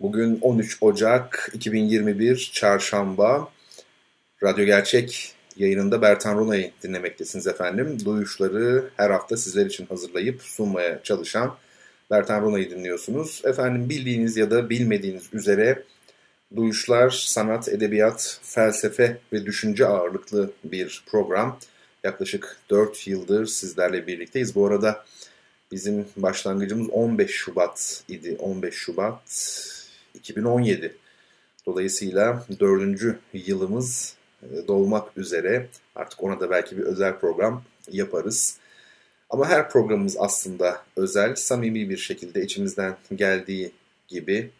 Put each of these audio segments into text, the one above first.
Bugün 13 Ocak 2021 Çarşamba. Radyo Gerçek yayınında Bertan Rona'yı dinlemektesiniz efendim. Duyuşları her hafta sizler için hazırlayıp sunmaya çalışan Bertan Rona'yı dinliyorsunuz. Efendim bildiğiniz ya da bilmediğiniz üzere Duyuşlar sanat, edebiyat, felsefe ve düşünce ağırlıklı bir program. Yaklaşık 4 yıldır sizlerle birlikteyiz. Bu arada bizim başlangıcımız 15 Şubat idi. 15 Şubat 2017. Dolayısıyla dördüncü yılımız e, dolmak üzere. Artık ona da belki bir özel program yaparız. Ama her programımız aslında özel, samimi bir şekilde içimizden geldiği gibi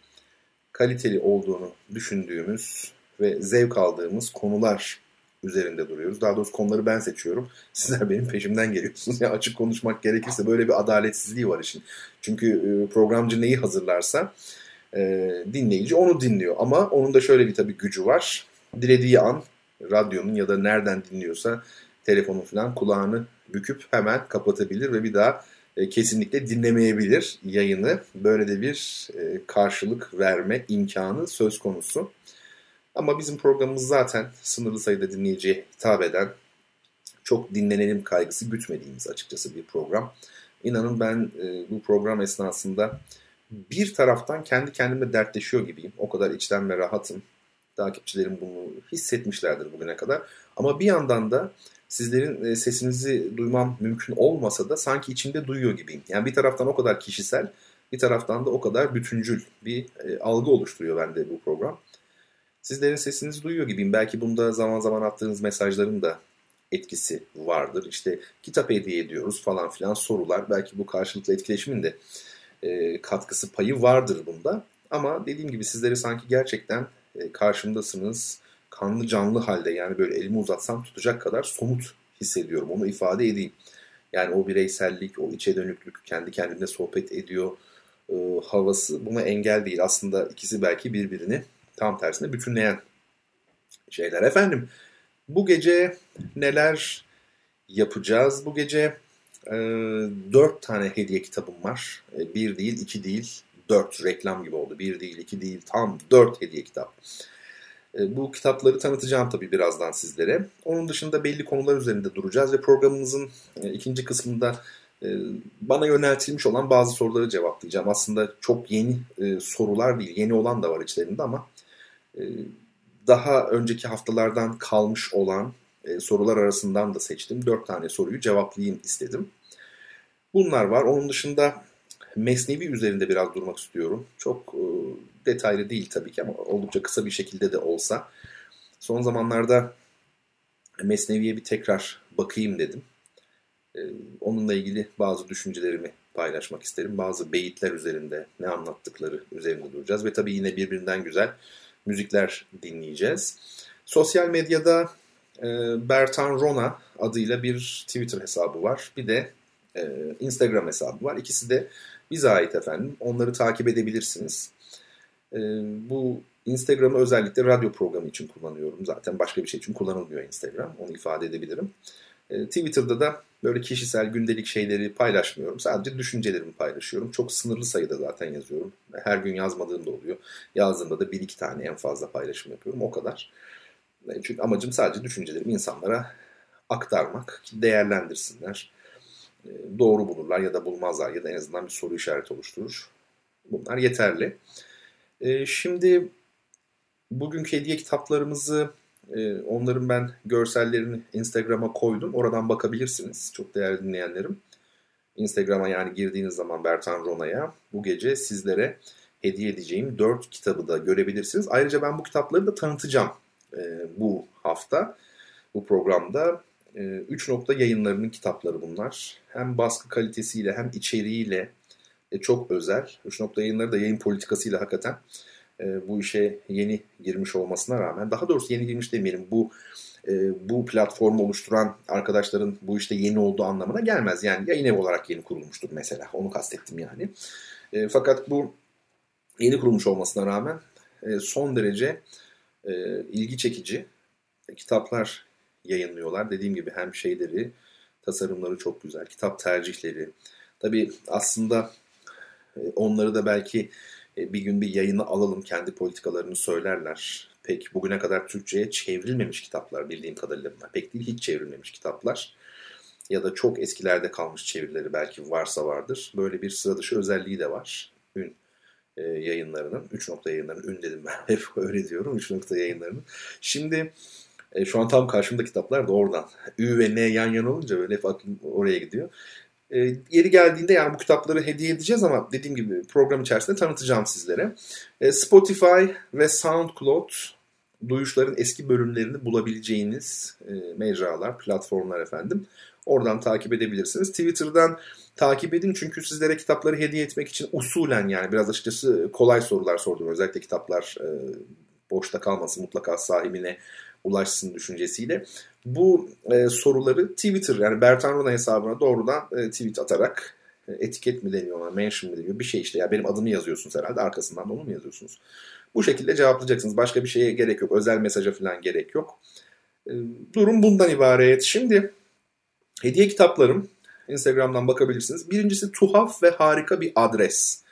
kaliteli olduğunu düşündüğümüz ve zevk aldığımız konular üzerinde duruyoruz. Daha doğrusu konuları ben seçiyorum. Sizler benim peşimden geliyorsunuz. Ya açık konuşmak gerekirse böyle bir adaletsizliği var işin. Çünkü e, programcı neyi hazırlarsa e, dinleyici onu dinliyor. Ama onun da şöyle bir tabii gücü var. Dilediği an radyonun ya da nereden dinliyorsa telefonun falan kulağını büküp hemen kapatabilir ve bir daha e, kesinlikle dinlemeyebilir yayını. Böyle de bir e, karşılık verme imkanı söz konusu. Ama bizim programımız zaten sınırlı sayıda dinleyiciye hitap eden, çok dinlenelim kaygısı gütmediğimiz açıkçası bir program. İnanın ben e, bu program esnasında bir taraftan kendi kendime dertleşiyor gibiyim. O kadar içten ve rahatım. Takipçilerim bunu hissetmişlerdir bugüne kadar. Ama bir yandan da sizlerin e, sesinizi duymam mümkün olmasa da sanki içimde duyuyor gibiyim. Yani bir taraftan o kadar kişisel, bir taraftan da o kadar bütüncül bir e, algı oluşturuyor bende bu program. Sizlerin sesinizi duyuyor gibiyim. Belki bunda zaman zaman attığınız mesajların da etkisi vardır. İşte kitap hediye ediyoruz falan filan sorular. Belki bu karşılıklı etkileşimin de e, katkısı payı vardır bunda. Ama dediğim gibi sizleri sanki gerçekten e, karşımdasınız. Kanlı canlı halde yani böyle elimi uzatsam tutacak kadar somut hissediyorum. Onu ifade edeyim. Yani o bireysellik, o içe dönüklük, kendi kendine sohbet ediyor e, havası buna engel değil. Aslında ikisi belki birbirini tam tersine bütünleyen şeyler. Efendim bu gece neler yapacağız? Bu gece e, dört tane hediye kitabım var. E, bir değil, iki değil, dört reklam gibi oldu. Bir değil, iki değil, tam dört hediye kitap. E, bu kitapları tanıtacağım tabii birazdan sizlere. Onun dışında belli konular üzerinde duracağız ve programımızın e, ikinci kısmında e, bana yöneltilmiş olan bazı soruları cevaplayacağım. Aslında çok yeni e, sorular değil, yeni olan da var içlerinde ama e, daha önceki haftalardan kalmış olan e, sorular arasından da seçtim. Dört tane soruyu cevaplayayım istedim. Bunlar var. Onun dışında Mesnevi üzerinde biraz durmak istiyorum. Çok e, detaylı değil tabii ki ama oldukça kısa bir şekilde de olsa. Son zamanlarda Mesnevi'ye bir tekrar bakayım dedim. E, onunla ilgili bazı düşüncelerimi paylaşmak isterim. Bazı beyitler üzerinde ne anlattıkları üzerinde duracağız. Ve tabii yine birbirinden güzel müzikler dinleyeceğiz. Sosyal medyada Bertan Rona adıyla bir Twitter hesabı var. Bir de e, Instagram hesabı var. İkisi de bize ait efendim. Onları takip edebilirsiniz. E, bu Instagram'ı özellikle radyo programı için kullanıyorum. Zaten başka bir şey için kullanılmıyor Instagram. Onu ifade edebilirim. E, Twitter'da da böyle kişisel gündelik şeyleri paylaşmıyorum. Sadece düşüncelerimi paylaşıyorum. Çok sınırlı sayıda zaten yazıyorum. Her gün yazmadığım da oluyor. Yazdığımda da bir iki tane en fazla paylaşım yapıyorum. O kadar. E, çünkü amacım sadece düşüncelerimi insanlara aktarmak, değerlendirsinler. E, doğru bulurlar ya da bulmazlar ya da en azından bir soru işareti oluşturur. Bunlar yeterli. Şimdi bugünkü hediye kitaplarımızı onların ben görsellerini Instagram'a koydum. Oradan bakabilirsiniz çok değerli dinleyenlerim. Instagram'a yani girdiğiniz zaman Bertan Rona'ya bu gece sizlere hediye edeceğim 4 kitabı da görebilirsiniz. Ayrıca ben bu kitapları da tanıtacağım e, bu hafta bu programda. E, 3 nokta yayınlarının kitapları bunlar. Hem baskı kalitesiyle hem içeriğiyle e, çok özel. 3 nokta yayınları da yayın politikasıyla hakikaten e, bu işe yeni girmiş olmasına rağmen daha doğrusu yeni girmiş demeyelim bu e, bu platformu oluşturan arkadaşların bu işte yeni olduğu anlamına gelmez. Yani yayın ev olarak yeni kurulmuştur mesela. Onu kastettim yani. E, fakat bu yeni kurulmuş olmasına rağmen e, son derece e, ilgi çekici kitaplar yayınlıyorlar. Dediğim gibi hem şeyleri, tasarımları çok güzel, kitap tercihleri. Tabii aslında e, onları da belki e, bir gün bir yayını alalım, kendi politikalarını söylerler. Pek bugüne kadar Türkçe'ye çevrilmemiş kitaplar bildiğim kadarıyla bunlar. Pek değil hiç çevrilmemiş kitaplar. Ya da çok eskilerde kalmış çevirileri belki varsa vardır. Böyle bir sıra dışı özelliği de var. E, yayınlarının, 3 nokta yayınlarının, ün dedim ben hep öyle diyorum 3 nokta yayınlarının. Şimdi e, şu an tam karşımda kitaplar da oradan. Ü ve N yan yana olunca böyle hep oraya gidiyor. E, yeri geldiğinde yani bu kitapları hediye edeceğiz ama dediğim gibi program içerisinde tanıtacağım sizlere. E, Spotify ve SoundCloud duyuşların eski bölümlerini bulabileceğiniz e, mecralar, platformlar efendim. Oradan takip edebilirsiniz. Twitter'dan takip edin çünkü sizlere kitapları hediye etmek için usulen yani biraz açıkçası kolay sorular sordum. Özellikle kitaplar e, boşta kalmasın mutlaka sahibine ulaşsın düşüncesiyle. Bu e, soruları Twitter yani Bertan Rona hesabına doğrudan e, tweet atarak e, etiket mi deniyor ona, mention mi deniyor bir şey işte. Ya benim adımı yazıyorsunuz herhalde arkasından da onu mu yazıyorsunuz? Bu şekilde cevaplayacaksınız. Başka bir şeye gerek yok. Özel mesaja falan gerek yok. E, durum bundan ibaret. Şimdi hediye kitaplarım Instagram'dan bakabilirsiniz. Birincisi tuhaf ve harika bir adres.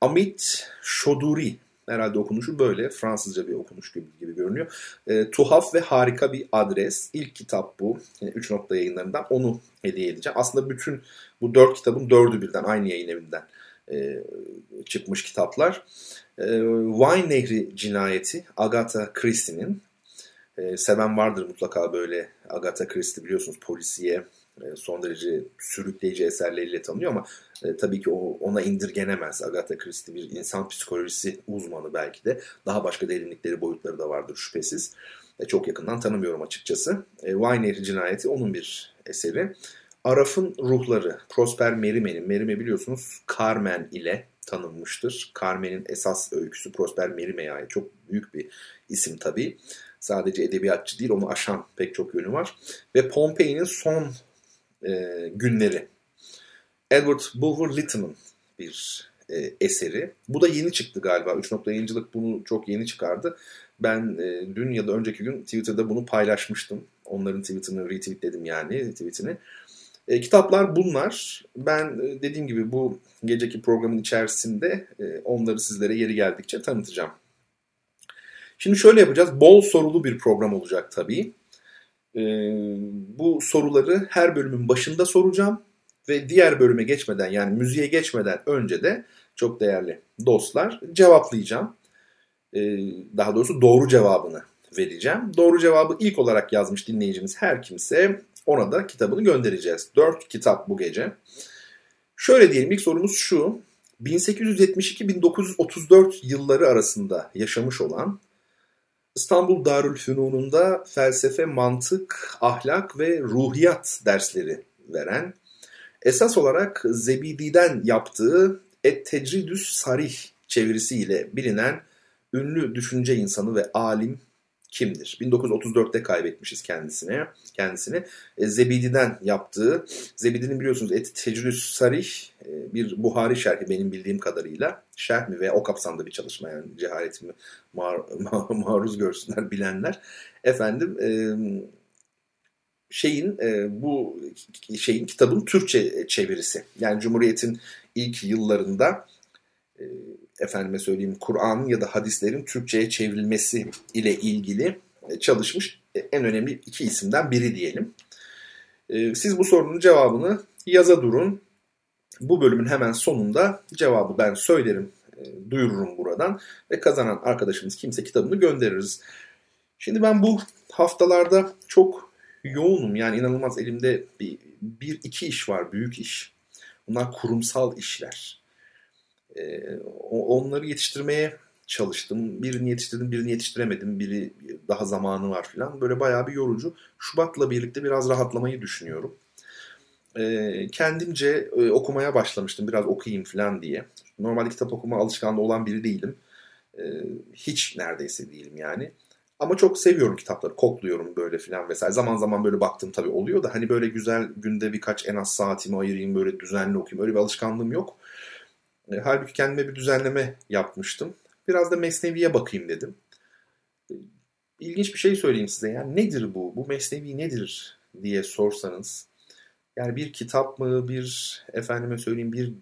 Amit Shoduri Herhalde okunuşu böyle. Fransızca bir okunuş gibi, gibi görünüyor. E, tuhaf ve harika bir adres. İlk kitap bu. Yine 3 nokta yayınlarından. Onu hediye edeceğim. Aslında bütün bu dört kitabın dördü birden aynı yayın evinden e, çıkmış kitaplar. E, Wine Nehri Cinayeti Agatha Christie'nin. E, seven vardır mutlaka böyle Agatha Christie biliyorsunuz polisiye e, son derece sürükleyici eserleriyle tanıyor ama e, tabii ki o ona indirgenemez. Agatha Christie bir insan psikolojisi uzmanı belki de. Daha başka derinlikleri, boyutları da vardır şüphesiz. E, çok yakından tanımıyorum açıkçası. E, Wine Cinayeti onun bir eseri. Araf'ın ruhları, Prosper Merime'nin, Merime biliyorsunuz Carmen ile tanınmıştır. Carmen'in esas öyküsü Prosper Merime'ye ait. Çok büyük bir isim tabii. Sadece edebiyatçı değil, onu aşan pek çok yönü var. Ve Pompei'nin son e, günleri. Edward Bulwer Lytton'ın bir e, eseri. Bu da yeni çıktı galiba. 3 nokta yayıncılık bunu çok yeni çıkardı. Ben e, dün ya da önceki gün Twitter'da bunu paylaşmıştım. Onların tweetini retweetledim yani tweetini. E, kitaplar bunlar. Ben e, dediğim gibi bu geceki programın içerisinde e, onları sizlere yeri geldikçe tanıtacağım. Şimdi şöyle yapacağız. Bol sorulu bir program olacak tabii. E, bu soruları her bölümün başında soracağım ve diğer bölüme geçmeden yani müziğe geçmeden önce de çok değerli dostlar cevaplayacağım. E, daha doğrusu doğru cevabını vereceğim. Doğru cevabı ilk olarak yazmış dinleyicimiz her kimse ona da kitabını göndereceğiz. Dört kitap bu gece. Şöyle diyelim ilk sorumuz şu. 1872-1934 yılları arasında yaşamış olan İstanbul Darülfünun'unda felsefe, mantık, ahlak ve ruhiyat dersleri veren, esas olarak Zebidi'den yaptığı Et Tecridüs Sarih çevirisiyle bilinen ünlü düşünce insanı ve alim kimdir? 1934'te kaybetmişiz kendisine. Kendisini e, Zebidi'den yaptığı, Zebidi'nin biliyorsunuz Et Tecrüs Sarih e, bir Buhari şerhi benim bildiğim kadarıyla. Şerh mi veya o kapsamda bir çalışma yani cehaletimi mar, maruz görsünler bilenler. Efendim e, şeyin e, bu şeyin kitabın Türkçe çevirisi. Yani Cumhuriyet'in ilk yıllarında e, efendime söyleyeyim Kur'an'ın ya da hadislerin Türkçe'ye çevrilmesi ile ilgili e, çalışmış e, en önemli iki isimden biri diyelim. E, siz bu sorunun cevabını yaza durun. Bu bölümün hemen sonunda cevabı ben söylerim, duyururum buradan ve kazanan arkadaşımız kimse kitabını göndeririz. Şimdi ben bu haftalarda çok yoğunum. Yani inanılmaz elimde bir, bir iki iş var, büyük iş. Bunlar kurumsal işler. Ee, onları yetiştirmeye çalıştım. Birini yetiştirdim, birini yetiştiremedim. Biri daha zamanı var falan. Böyle bayağı bir yorucu. Şubat'la birlikte biraz rahatlamayı düşünüyorum. Ee, kendimce e, okumaya başlamıştım. Biraz okuyayım falan diye. Normalde kitap okuma alışkanlığı olan biri değilim. E, hiç neredeyse değilim yani. Ama çok seviyorum kitapları. Kokluyorum böyle filan vesaire. Zaman zaman böyle baktım tabii oluyor da hani böyle güzel günde birkaç en az saatimi ayırayım böyle düzenli okuyayım. Öyle bir alışkanlığım yok. E, halbuki kendime bir düzenleme yapmıştım. Biraz da Mesnevi'ye bakayım dedim. E, ilginç bir şey söyleyeyim size. Yani nedir bu? Bu Mesnevi nedir diye sorsanız. Yani bir kitap mı, bir efendime söyleyeyim bir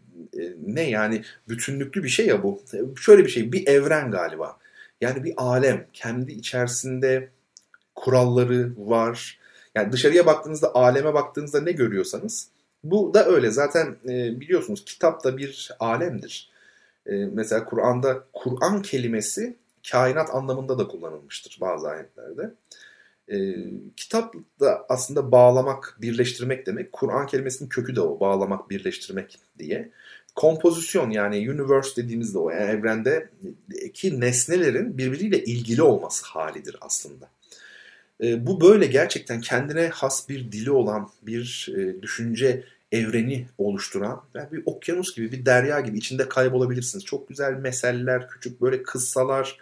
e, ne yani bütünlüklü bir şey ya bu. Şöyle bir şey, bir evren galiba. Yani bir alem, kendi içerisinde kuralları var. Yani dışarıya baktığınızda, aleme baktığınızda ne görüyorsanız bu da öyle. Zaten e, biliyorsunuz kitap da bir alemdir. E, mesela Kur'an'da Kur'an kelimesi kainat anlamında da kullanılmıştır bazı ayetlerde. E, kitap da aslında bağlamak, birleştirmek demek. Kur'an kelimesinin kökü de o. Bağlamak, birleştirmek diye. Kompozisyon yani universe dediğimizde o. Yani evrendeki nesnelerin birbiriyle ilgili olması halidir aslında. E, bu böyle gerçekten kendine has bir dili olan bir e, düşünce evreni oluşturan yani bir okyanus gibi bir derya gibi içinde kaybolabilirsiniz. Çok güzel meseller, küçük böyle kıssalar,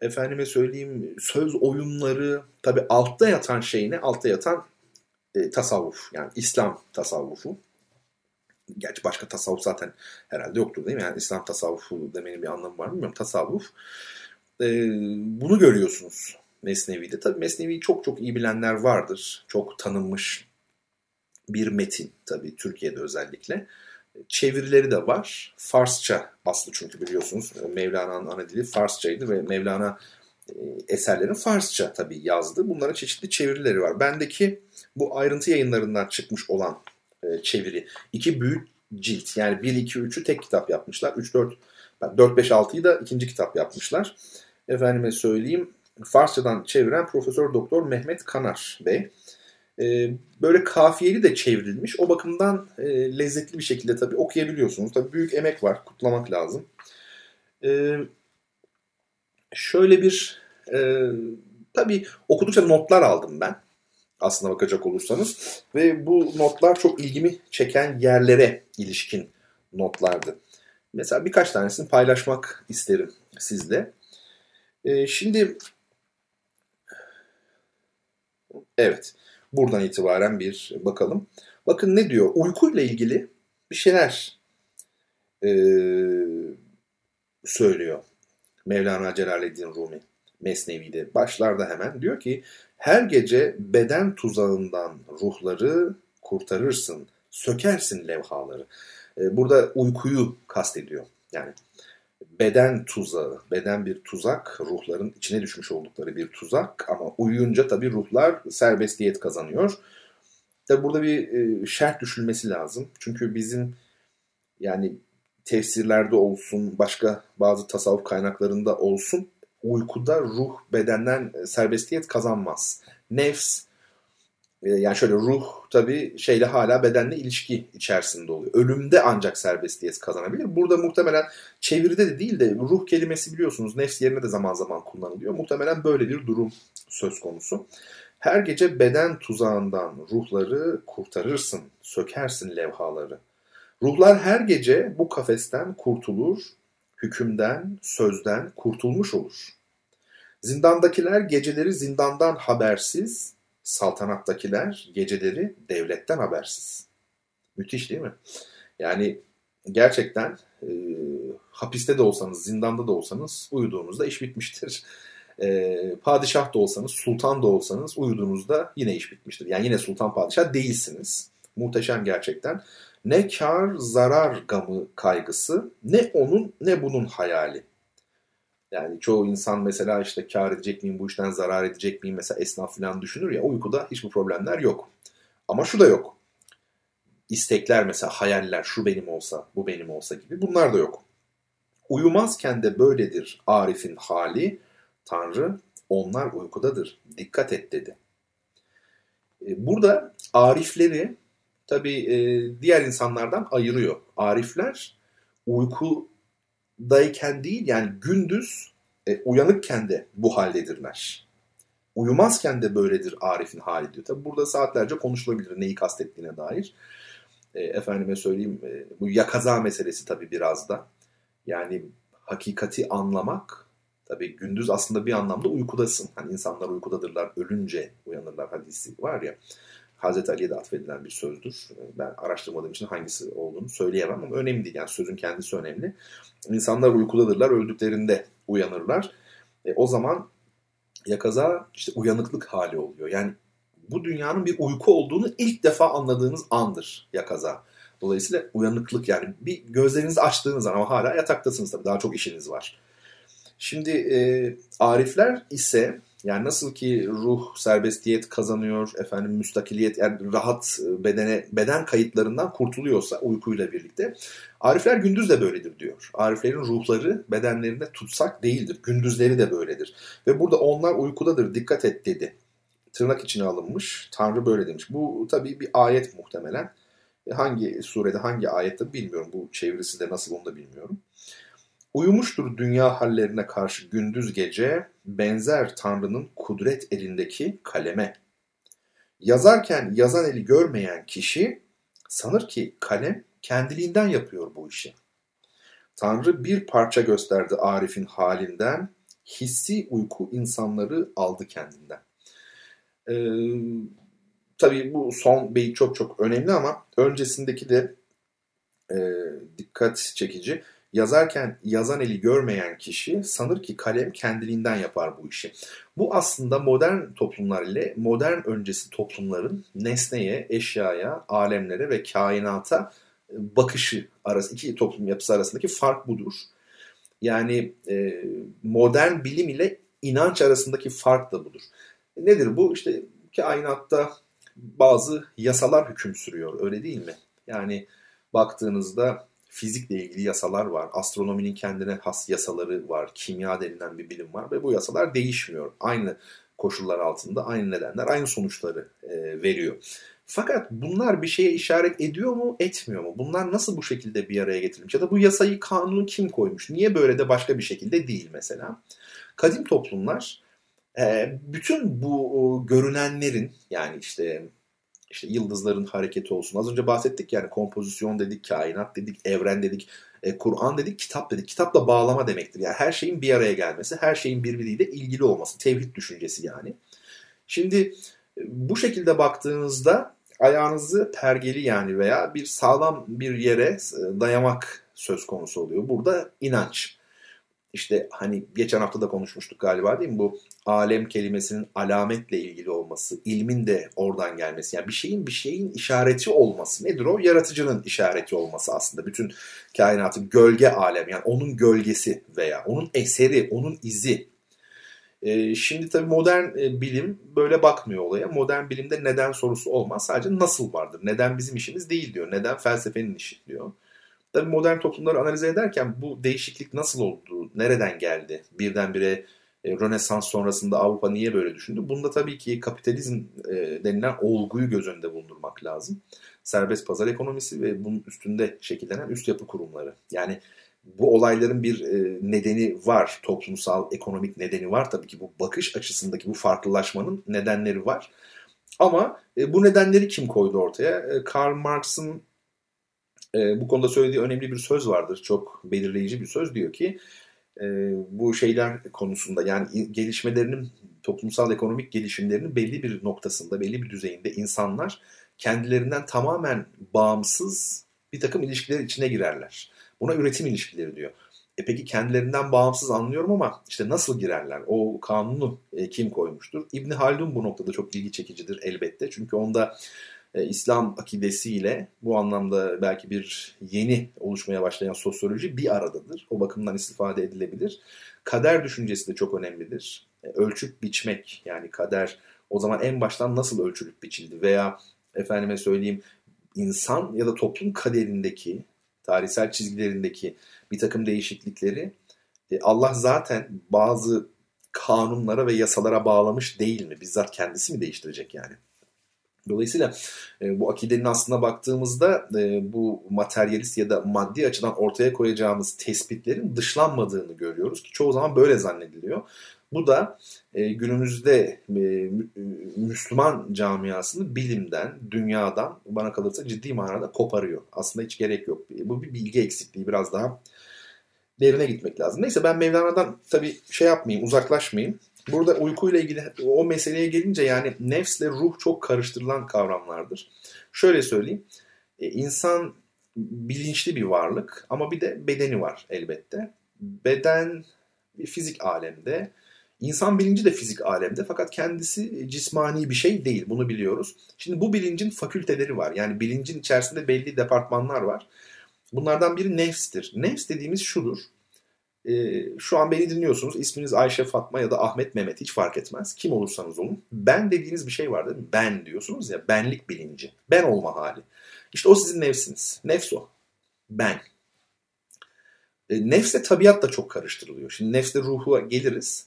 efendime söyleyeyim söz oyunları tabi altta yatan şey ne? Altta yatan e, tasavvuf yani İslam tasavvufu. Gerçi başka tasavvuf zaten herhalde yoktur değil mi? Yani İslam tasavvufu demenin bir anlamı var mı bilmiyorum. Tasavvuf. E, bunu görüyorsunuz Mesnevi'de. Tabi Mesnevi'yi çok çok iyi bilenler vardır. Çok tanınmış bir metin tabi Türkiye'de özellikle. Çevirileri de var. Farsça aslı çünkü biliyorsunuz Mevlana'nın ana dili Farsçaydı ve Mevlana e, eserlerini Farsça tabii yazdı. Bunların çeşitli çevirileri var. Bendeki bu ayrıntı yayınlarından çıkmış olan e, çeviri. iki büyük cilt yani 1, 2, 3'ü tek kitap yapmışlar. 3, 4, 4, 5, 6'yı da ikinci kitap yapmışlar. Efendime söyleyeyim Farsçadan çeviren Profesör Doktor Mehmet Kanar Bey. E, böyle kafiyeli de çevrilmiş. O bakımdan e, lezzetli bir şekilde tabii okuyabiliyorsunuz. Tabii büyük emek var. Kutlamak lazım. E, şöyle bir e, tabii okudukça notlar aldım ben. Aslına bakacak olursanız. Ve bu notlar çok ilgimi çeken yerlere ilişkin notlardı. Mesela birkaç tanesini paylaşmak isterim sizle. E, şimdi evet. Buradan itibaren bir bakalım. Bakın ne diyor? Uykuyla ilgili bir şeyler e, söylüyor. Mevlana Celaleddin Rumi Mesnevi'de. Başlarda hemen diyor ki her gece beden tuzağından ruhları kurtarırsın, sökersin levhaları. E, burada uykuyu kastediyor. Yani beden tuzağı, beden bir tuzak, ruhların içine düşmüş oldukları bir tuzak ama uyuyunca tabii ruhlar serbestiyet kazanıyor. Tabi burada bir e, şerh düşülmesi lazım. Çünkü bizim yani tefsirlerde olsun, başka bazı tasavvuf kaynaklarında olsun uykuda ruh bedenden serbestiyet kazanmaz. Nefs yani şöyle ruh tabii şeyle hala bedenle ilişki içerisinde oluyor. Ölümde ancak serbestiyet kazanabilir. Burada muhtemelen çeviride de değil de ruh kelimesi biliyorsunuz nefs yerine de zaman zaman kullanılıyor. Muhtemelen böyle bir durum söz konusu. Her gece beden tuzağından ruhları kurtarırsın, sökersin levhaları. Ruhlar her gece bu kafesten kurtulur, hükümden, sözden kurtulmuş olur. Zindandakiler geceleri zindandan habersiz, saltanattakiler geceleri devletten habersiz. Müthiş değil mi? Yani gerçekten e, hapiste de olsanız, zindanda da olsanız uyuduğunuzda iş bitmiştir. E, padişah da olsanız, sultan da olsanız uyuduğunuzda yine iş bitmiştir. Yani yine sultan padişah değilsiniz. Muhteşem gerçekten. Ne kar zarar gamı kaygısı, ne onun ne bunun hayali. Yani çoğu insan mesela işte kar edecek miyim, bu işten zarar edecek miyim mesela esnaf falan düşünür ya uykuda hiçbir problemler yok. Ama şu da yok. İstekler mesela hayaller şu benim olsa, bu benim olsa gibi bunlar da yok. Uyumazken de böyledir Arif'in hali. Tanrı onlar uykudadır. Dikkat et dedi. E, burada Arifleri tabi e, diğer insanlardan ayırıyor. Arifler uyku dayken değil yani gündüz e, uyanıkken de bu haldedirler. Uyumazken de böyledir Arif'in hali diyor. Tabi burada saatlerce konuşulabilir neyi kastettiğine dair. E, efendime söyleyeyim e, bu yakaza meselesi tabi biraz da. Yani hakikati anlamak tabii gündüz aslında bir anlamda uykudasın. Hani insanlar uykudadırlar, ölünce uyanırlar hadisi var ya. Hazreti Ali'ye de atfedilen bir sözdür. Ben araştırmadığım için hangisi olduğunu söyleyemem ama önemli değil. Yani sözün kendisi önemli. İnsanlar uykudadırlar, öldüklerinde uyanırlar. E, o zaman yakaza işte uyanıklık hali oluyor. Yani bu dünyanın bir uyku olduğunu ilk defa anladığınız andır yakaza. Dolayısıyla uyanıklık yani bir gözlerinizi açtığınız zaman ama hala yataktasınız tabii daha çok işiniz var. Şimdi e, arifler ise yani nasıl ki ruh serbestiyet kazanıyor, efendim müstakiliyet, yani rahat e, bedene beden kayıtlarından kurtuluyorsa uykuyla birlikte. Arifler gündüz de böyledir diyor. Ariflerin ruhları bedenlerinde tutsak değildir. Gündüzleri de böyledir. Ve burada onlar uykudadır dikkat et dedi. Tırnak içine alınmış. Tanrı böyle demiş. Bu tabii bir ayet muhtemelen. E, hangi surede hangi ayette bilmiyorum. Bu çevirisi de nasıl onu da bilmiyorum. Uyumuştur dünya hallerine karşı gündüz gece, benzer Tanrı'nın kudret elindeki kaleme. Yazarken yazan eli görmeyen kişi sanır ki kalem kendiliğinden yapıyor bu işi. Tanrı bir parça gösterdi Arif'in halinden, hissi uyku insanları aldı kendinden. Ee, tabii bu son beyit çok çok önemli ama öncesindeki de e, dikkat çekici. Yazarken yazan eli görmeyen kişi sanır ki kalem kendiliğinden yapar bu işi. Bu aslında modern toplumlar ile modern öncesi toplumların nesneye, eşyaya, alemlere ve kainata e, bakışı arası iki toplum yapısı arasındaki fark budur. Yani e, modern bilim ile inanç arasındaki fark da budur. Nedir bu? İşte kainatta bazı yasalar hüküm sürüyor öyle değil mi? Yani baktığınızda fizikle ilgili yasalar var. Astronominin kendine has yasaları var. Kimya denilen bir bilim var ve bu yasalar değişmiyor. Aynı koşullar altında aynı nedenler aynı sonuçları e, veriyor. Fakat bunlar bir şeye işaret ediyor mu, etmiyor mu? Bunlar nasıl bu şekilde bir araya getirilmiş? Ya da bu yasayı, kanunu kim koymuş? Niye böyle de başka bir şekilde değil mesela? Kadim toplumlar e, bütün bu görünenlerin yani işte işte yıldızların hareketi olsun. Az önce bahsettik yani kompozisyon dedik, kainat dedik, evren dedik, e, Kur'an dedik, kitap dedik. Kitapla bağlama demektir. Yani her şeyin bir araya gelmesi, her şeyin birbiriyle ilgili olması. Tevhid düşüncesi yani. Şimdi e, bu şekilde baktığınızda ayağınızı pergeli yani veya bir sağlam bir yere e, dayamak söz konusu oluyor. Burada inanç işte hani geçen hafta da konuşmuştuk galiba değil mi? Bu alem kelimesinin alametle ilgili olması, ilmin de oradan gelmesi. Yani bir şeyin bir şeyin işareti olması. Nedir o? Yaratıcının işareti olması aslında. Bütün kainatın gölge alem yani onun gölgesi veya onun eseri, onun izi. Ee, şimdi tabii modern e, bilim böyle bakmıyor olaya. Modern bilimde neden sorusu olmaz. Sadece nasıl vardır. Neden bizim işimiz değil diyor. Neden felsefenin işi diyor. Tabii modern toplumları analiz ederken bu değişiklik nasıl oldu, nereden geldi? Birdenbire e, Rönesans sonrasında Avrupa niye böyle düşündü? Bunda tabii ki kapitalizm e, denilen olguyu göz önünde bulundurmak lazım. Serbest pazar ekonomisi ve bunun üstünde şekillenen üst yapı kurumları. Yani bu olayların bir e, nedeni var. Toplumsal, ekonomik nedeni var. Tabii ki bu bakış açısındaki bu farklılaşmanın nedenleri var. Ama bu nedenleri kim koydu ortaya? Karl Marx'ın bu konuda söylediği önemli bir söz vardır. Çok belirleyici bir söz diyor ki e, bu şeyler konusunda yani gelişmelerinin toplumsal ekonomik gelişimlerinin belli bir noktasında, belli bir düzeyinde insanlar kendilerinden tamamen bağımsız bir takım ilişkiler içine girerler. Buna üretim ilişkileri diyor. E peki kendilerinden bağımsız anlıyorum ama işte nasıl girerler? O kanunu e, kim koymuştur? İbn Haldun bu noktada çok ilgi çekicidir elbette. Çünkü onda e, İslam akidesiyle bu anlamda belki bir yeni oluşmaya başlayan sosyoloji bir aradadır. O bakımdan istifade edilebilir. Kader düşüncesi de çok önemlidir. E, ölçüp biçmek yani kader o zaman en baştan nasıl ölçülüp biçildi veya efendime söyleyeyim insan ya da toplum kaderindeki tarihsel çizgilerindeki bir takım değişiklikleri e, Allah zaten bazı kanunlara ve yasalara bağlamış değil mi? Bizzat kendisi mi değiştirecek yani? Dolayısıyla e, bu akidenin aslına baktığımızda e, bu materyalist ya da maddi açıdan ortaya koyacağımız tespitlerin dışlanmadığını görüyoruz ki çoğu zaman böyle zannediliyor. Bu da e, günümüzde e, Müslüman camiasını bilimden, dünyadan bana kalırsa ciddi manada koparıyor. Aslında hiç gerek yok. Bu bir bilgi eksikliği biraz daha derine gitmek lazım. Neyse ben Mevlana'dan tabii şey yapmayayım, uzaklaşmayayım. Burada uykuyla ilgili o meseleye gelince yani nefsle ruh çok karıştırılan kavramlardır. Şöyle söyleyeyim. E, insan bilinçli bir varlık ama bir de bedeni var elbette. Beden fizik alemde. İnsan bilinci de fizik alemde fakat kendisi cismani bir şey değil bunu biliyoruz. Şimdi bu bilincin fakülteleri var. Yani bilincin içerisinde belli departmanlar var. Bunlardan biri nefstir. Nefs dediğimiz şudur. Ee, şu an beni dinliyorsunuz. İsminiz Ayşe, Fatma ya da Ahmet, Mehmet hiç fark etmez. Kim olursanız olun. Ben dediğiniz bir şey var değil mi? Ben diyorsunuz ya. Benlik bilinci. Ben olma hali. İşte o sizin nefsiniz. Nefs o. Ben. E, nefsle tabiat da çok karıştırılıyor. Şimdi nefsle ruhu geliriz.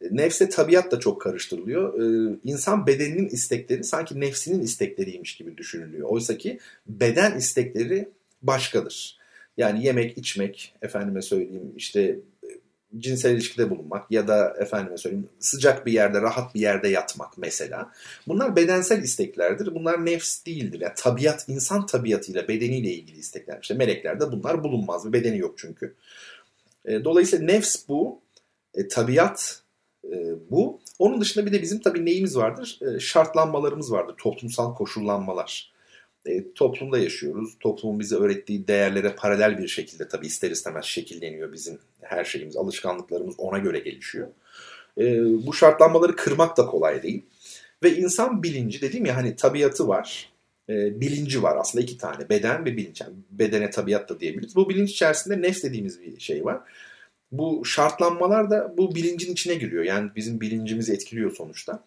E, nefsle tabiat da çok karıştırılıyor. E, insan bedeninin istekleri sanki nefsinin istekleriymiş gibi düşünülüyor. Oysa ki beden istekleri başkadır. Yani yemek, içmek, efendime söyleyeyim işte cinsel ilişkide bulunmak ya da efendime söyleyeyim sıcak bir yerde, rahat bir yerde yatmak mesela. Bunlar bedensel isteklerdir. Bunlar nefs değildir. Yani tabiat, insan tabiatıyla, bedeniyle ilgili istekler. İşte meleklerde bunlar bulunmaz. Bir bedeni yok çünkü. E, dolayısıyla nefs bu, e, tabiat e, bu. Onun dışında bir de bizim tabii neyimiz vardır? E, şartlanmalarımız vardır, toplumsal koşullanmalar e, toplumda yaşıyoruz. Toplumun bize öğrettiği değerlere paralel bir şekilde tabii ister istemez şekilleniyor bizim her şeyimiz, alışkanlıklarımız ona göre gelişiyor. E, bu şartlanmaları kırmak da kolay değil. Ve insan bilinci dediğim ya hani tabiatı var, e, bilinci var aslında iki tane beden ve bilinç. Yani bedene tabiat da diyebiliriz. Bu bilinç içerisinde nefs dediğimiz bir şey var. Bu şartlanmalar da bu bilincin içine giriyor. Yani bizim bilincimizi etkiliyor sonuçta.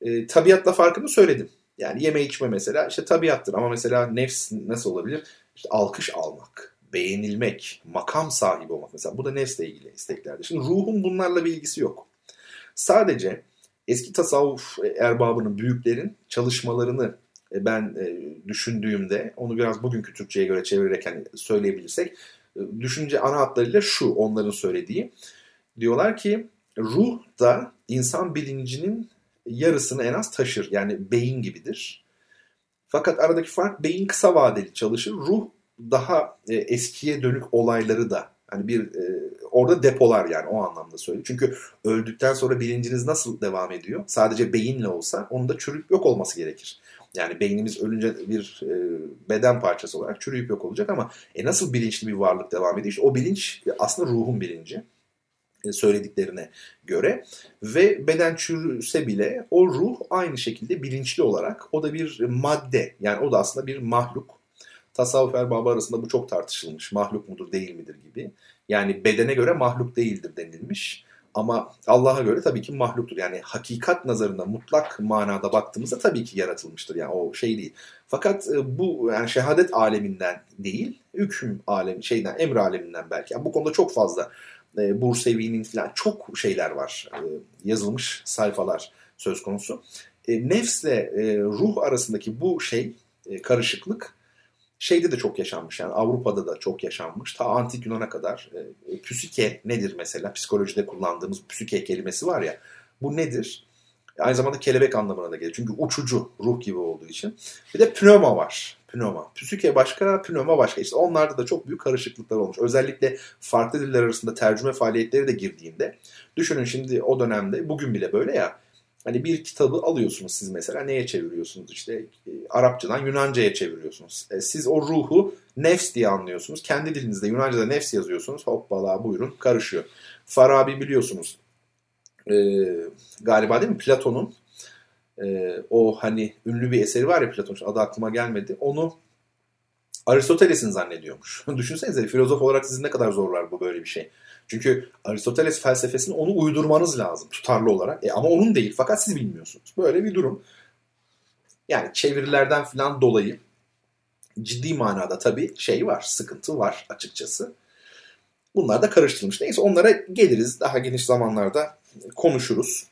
E, tabiatla farkını söyledim. Yani yeme içme mesela işte tabiattır ama mesela nefs nasıl olabilir? İşte alkış almak, beğenilmek, makam sahibi olmak mesela bu da nefsle ilgili isteklerdir. Şimdi ruhun bunlarla bir ilgisi yok. Sadece eski tasavvuf erbabının, büyüklerin çalışmalarını e, ben e, düşündüğümde onu biraz bugünkü Türkçe'ye göre çevirerek hani söyleyebilirsek e, düşünce ana hatlarıyla şu onların söylediği. Diyorlar ki ruh da insan bilincinin yarısını en az taşır. Yani beyin gibidir. Fakat aradaki fark beyin kısa vadeli çalışır. Ruh daha e, eskiye dönük olayları da hani bir e, orada depolar yani o anlamda söylüyor. Çünkü öldükten sonra bilinciniz nasıl devam ediyor? Sadece beyinle olsa onun da çürüyüp yok olması gerekir. Yani beynimiz ölünce bir e, beden parçası olarak çürüyüp yok olacak ama e, nasıl bilinçli bir varlık devam ediyor? İşte o bilinç aslında ruhun bilinci. E, söylediklerine göre ve beden çürüse bile o ruh aynı şekilde bilinçli olarak o da bir madde yani o da aslında bir mahluk. Tasavvuf erbabı arasında bu çok tartışılmış. Mahluk mudur değil midir gibi. Yani bedene göre mahluk değildir denilmiş. Ama Allah'a göre tabii ki mahluktur. Yani hakikat nazarında mutlak manada baktığımızda tabii ki yaratılmıştır. Yani o şey değil. Fakat e, bu yani şehadet aleminden değil, hüküm alemi şeyden, emir aleminden belki. Yani bu konuda çok fazla e, Bursevi'nin falan çok şeyler var. E, yazılmış sayfalar söz konusu. E, nefsle e, ruh arasındaki bu şey e, karışıklık şeyde de çok yaşanmış. Yani Avrupa'da da çok yaşanmış. Ta antik Yunan'a kadar. E, psike nedir mesela? Psikolojide kullandığımız psike kelimesi var ya. Bu nedir? Aynı zamanda kelebek anlamına da gelir. Çünkü uçucu ruh gibi olduğu için. Bir de pneuma var pneuma. Psüke başka, pneuma başka. İşte onlarda da çok büyük karışıklıklar olmuş. Özellikle farklı diller arasında tercüme faaliyetleri de girdiğinde düşünün şimdi o dönemde bugün bile böyle ya Hani bir kitabı alıyorsunuz siz mesela neye çeviriyorsunuz işte e, Arapçadan Yunanca'ya çeviriyorsunuz. E, siz o ruhu nefs diye anlıyorsunuz. Kendi dilinizde Yunanca'da nefs yazıyorsunuz. Hoppala buyurun karışıyor. Farabi biliyorsunuz e, galiba değil mi Platon'un e, o hani ünlü bir eseri var ya Platon adı aklıma gelmedi. Onu Aristoteles'in zannediyormuş. Düşünsenize filozof olarak sizin ne kadar zorlar bu böyle bir şey. Çünkü Aristoteles felsefesini onu uydurmanız lazım tutarlı olarak. E, ama onun değil fakat siz bilmiyorsunuz. Böyle bir durum. Yani çevirilerden falan dolayı ciddi manada tabii şey var, sıkıntı var açıkçası. Bunlar da karıştırılmış. Neyse onlara geliriz. Daha geniş zamanlarda konuşuruz.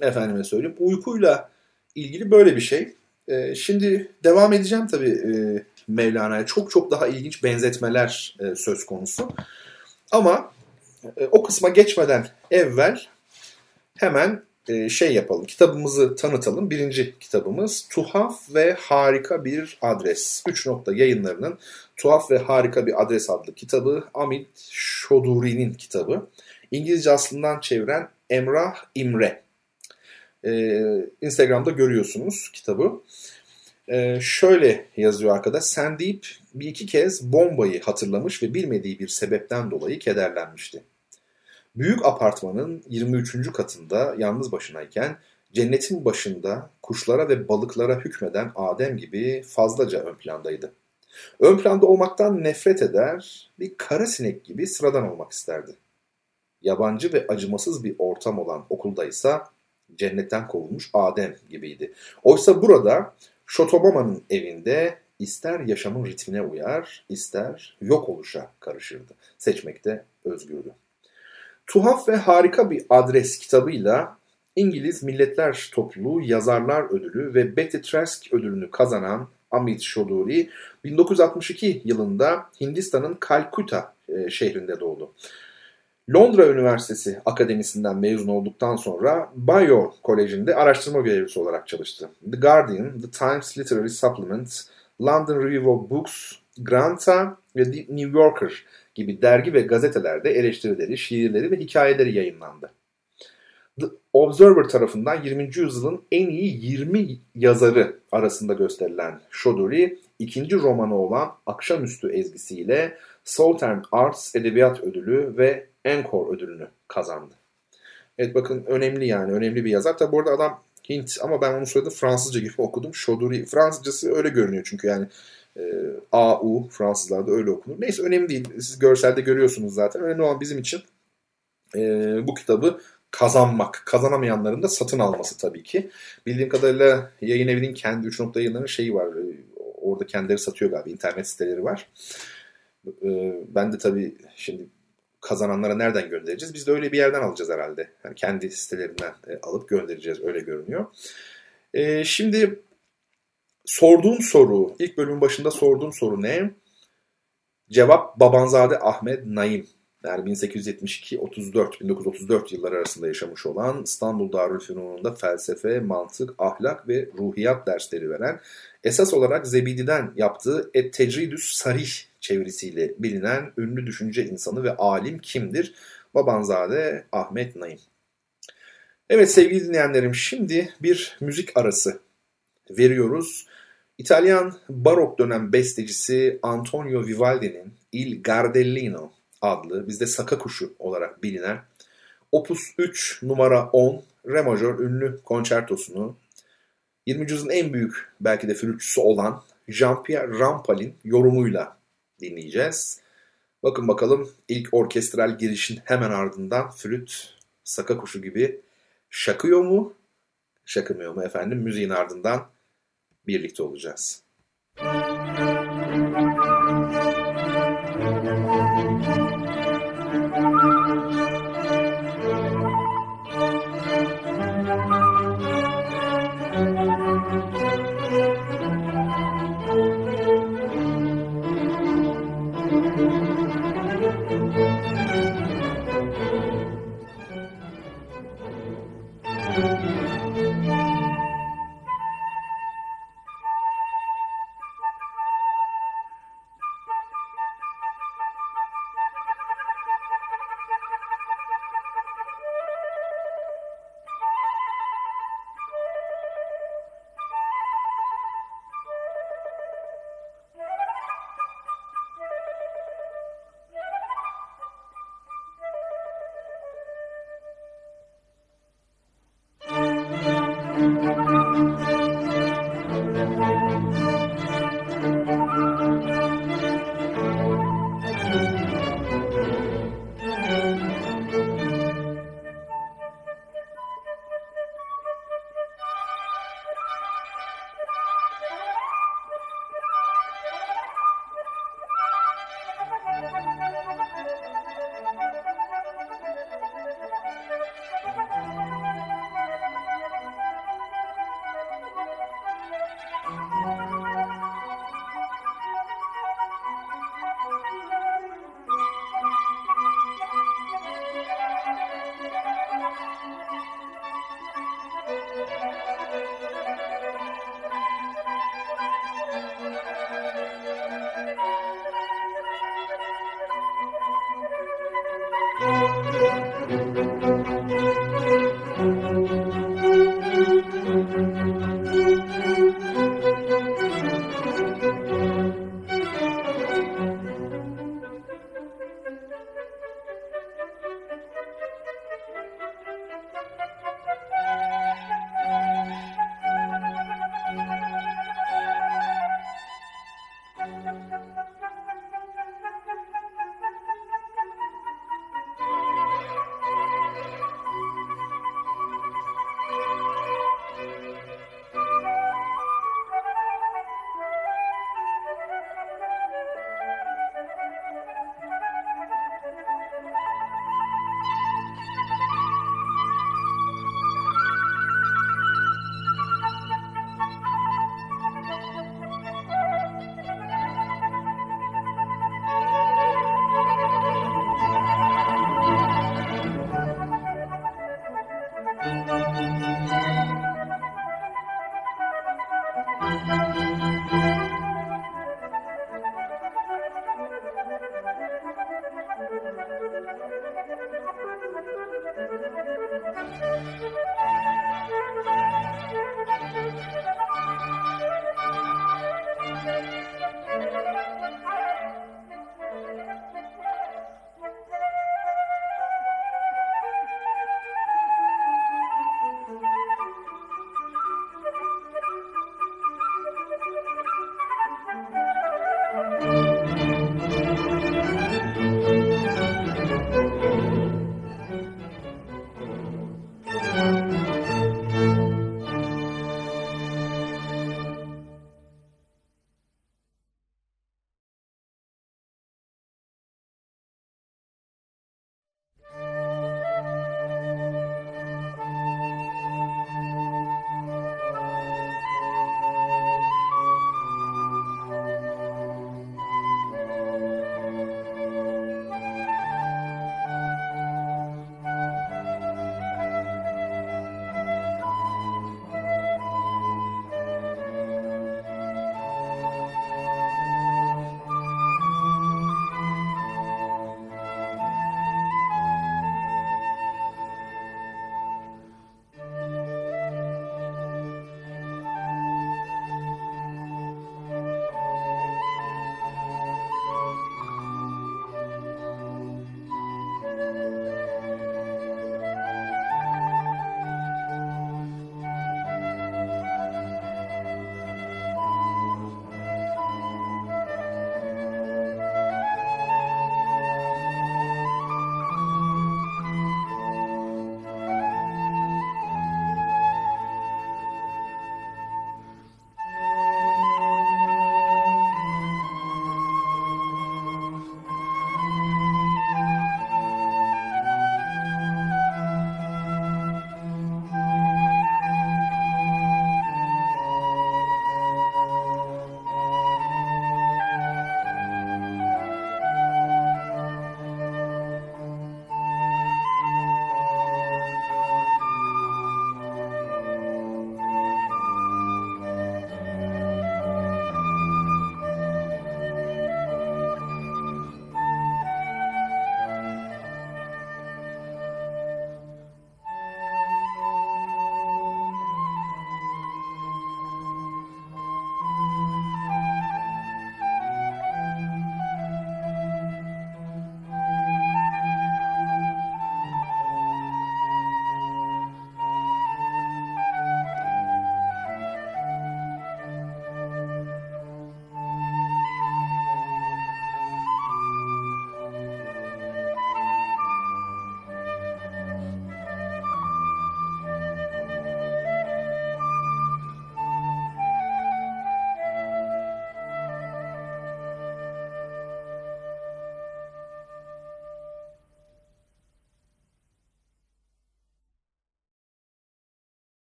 Efendime söyleyeyim. Uykuyla ilgili böyle bir şey. E, şimdi devam edeceğim tabii e, Mevlana'ya. Çok çok daha ilginç benzetmeler e, söz konusu. Ama e, o kısma geçmeden evvel hemen e, şey yapalım, kitabımızı tanıtalım. Birinci kitabımız Tuhaf ve Harika Bir Adres. Üç nokta yayınlarının Tuhaf ve Harika Bir Adres adlı kitabı Amit Şoduri'nin kitabı. İngilizce aslından çeviren Emrah İmre. Ee, Instagram'da görüyorsunuz kitabı. Ee, şöyle yazıyor arkada. Sandip bir iki kez bombayı hatırlamış ve bilmediği bir sebepten dolayı kederlenmişti. Büyük apartmanın 23. katında yalnız başınayken cennetin başında kuşlara ve balıklara hükmeden Adem gibi fazlaca ön plandaydı. Ön planda olmaktan nefret eder, bir kara sinek gibi sıradan olmak isterdi. Yabancı ve acımasız bir ortam olan okulda ise cennetten kovulmuş Adem gibiydi. Oysa burada Şotobama'nın evinde ister yaşamın ritmine uyar, ister yok oluşa karışırdı. Seçmekte özgürdü. Tuhaf ve harika bir adres kitabıyla İngiliz Milletler Topluluğu Yazarlar Ödülü ve Betty Trask ödülünü kazanan Amit Shoduri 1962 yılında Hindistan'ın Kalkuta e, şehrinde doğdu. Londra Üniversitesi Akademisi'nden mezun olduktan sonra Bayo Koleji'nde araştırma görevlisi olarak çalıştı. The Guardian, The Times Literary Supplement, London Review of Books, Granta ve The New Yorker gibi dergi ve gazetelerde eleştirileri, şiirleri ve hikayeleri yayınlandı. The Observer tarafından 20. yüzyılın en iyi 20 yazarı arasında gösterilen Shoduri, ikinci romanı olan Akşamüstü ezgisiyle Southern Arts Edebiyat Ödülü ve Encore ödülünü kazandı. Evet bakın önemli yani önemli bir yazar. Tabi bu arada adam Hint ama ben onu soyadı Fransızca gibi okudum. Shoduri Fransızcası öyle görünüyor çünkü yani e, AU Fransızlarda öyle okunur. Neyse önemli değil. Siz görselde görüyorsunuz zaten. Önemli olan bizim için e, bu kitabı kazanmak. Kazanamayanların da satın alması tabii ki. Bildiğim kadarıyla yayın evinin kendi 3 nokta yayınlarının şeyi var. E, orada kendileri satıyor galiba. internet siteleri var. E, ben de tabii şimdi kazananlara nereden göndereceğiz? Biz de öyle bir yerden alacağız herhalde. Yani kendi sitelerinden e, alıp göndereceğiz öyle görünüyor. E, şimdi sorduğum soru, ilk bölümün başında sorduğum soru ne? Cevap Babanzade Ahmet Naim. Yani 1872-34, 1934 yılları arasında yaşamış olan İstanbul Darülfünun'unda felsefe, mantık, ahlak ve ruhiyat dersleri veren, esas olarak Zebidi'den yaptığı Et Tecridüs Sarih çevirisiyle bilinen ünlü düşünce insanı ve alim kimdir? Babanzade Ahmet Naim. Evet sevgili dinleyenlerim şimdi bir müzik arası veriyoruz. İtalyan barok dönem bestecisi Antonio Vivaldi'nin Il Gardellino adlı bizde Saka Kuşu olarak bilinen Opus 3 numara 10 Re majör ünlü konçertosunu 20. yüzyılın en büyük belki de flütçüsü olan Jean-Pierre Rampal'in yorumuyla dinleyeceğiz. Bakın bakalım ilk orkestral girişin hemen ardından flüt saka kuşu gibi şakıyor mu? Şakımıyor mu efendim? Müziğin ardından birlikte olacağız. Müzik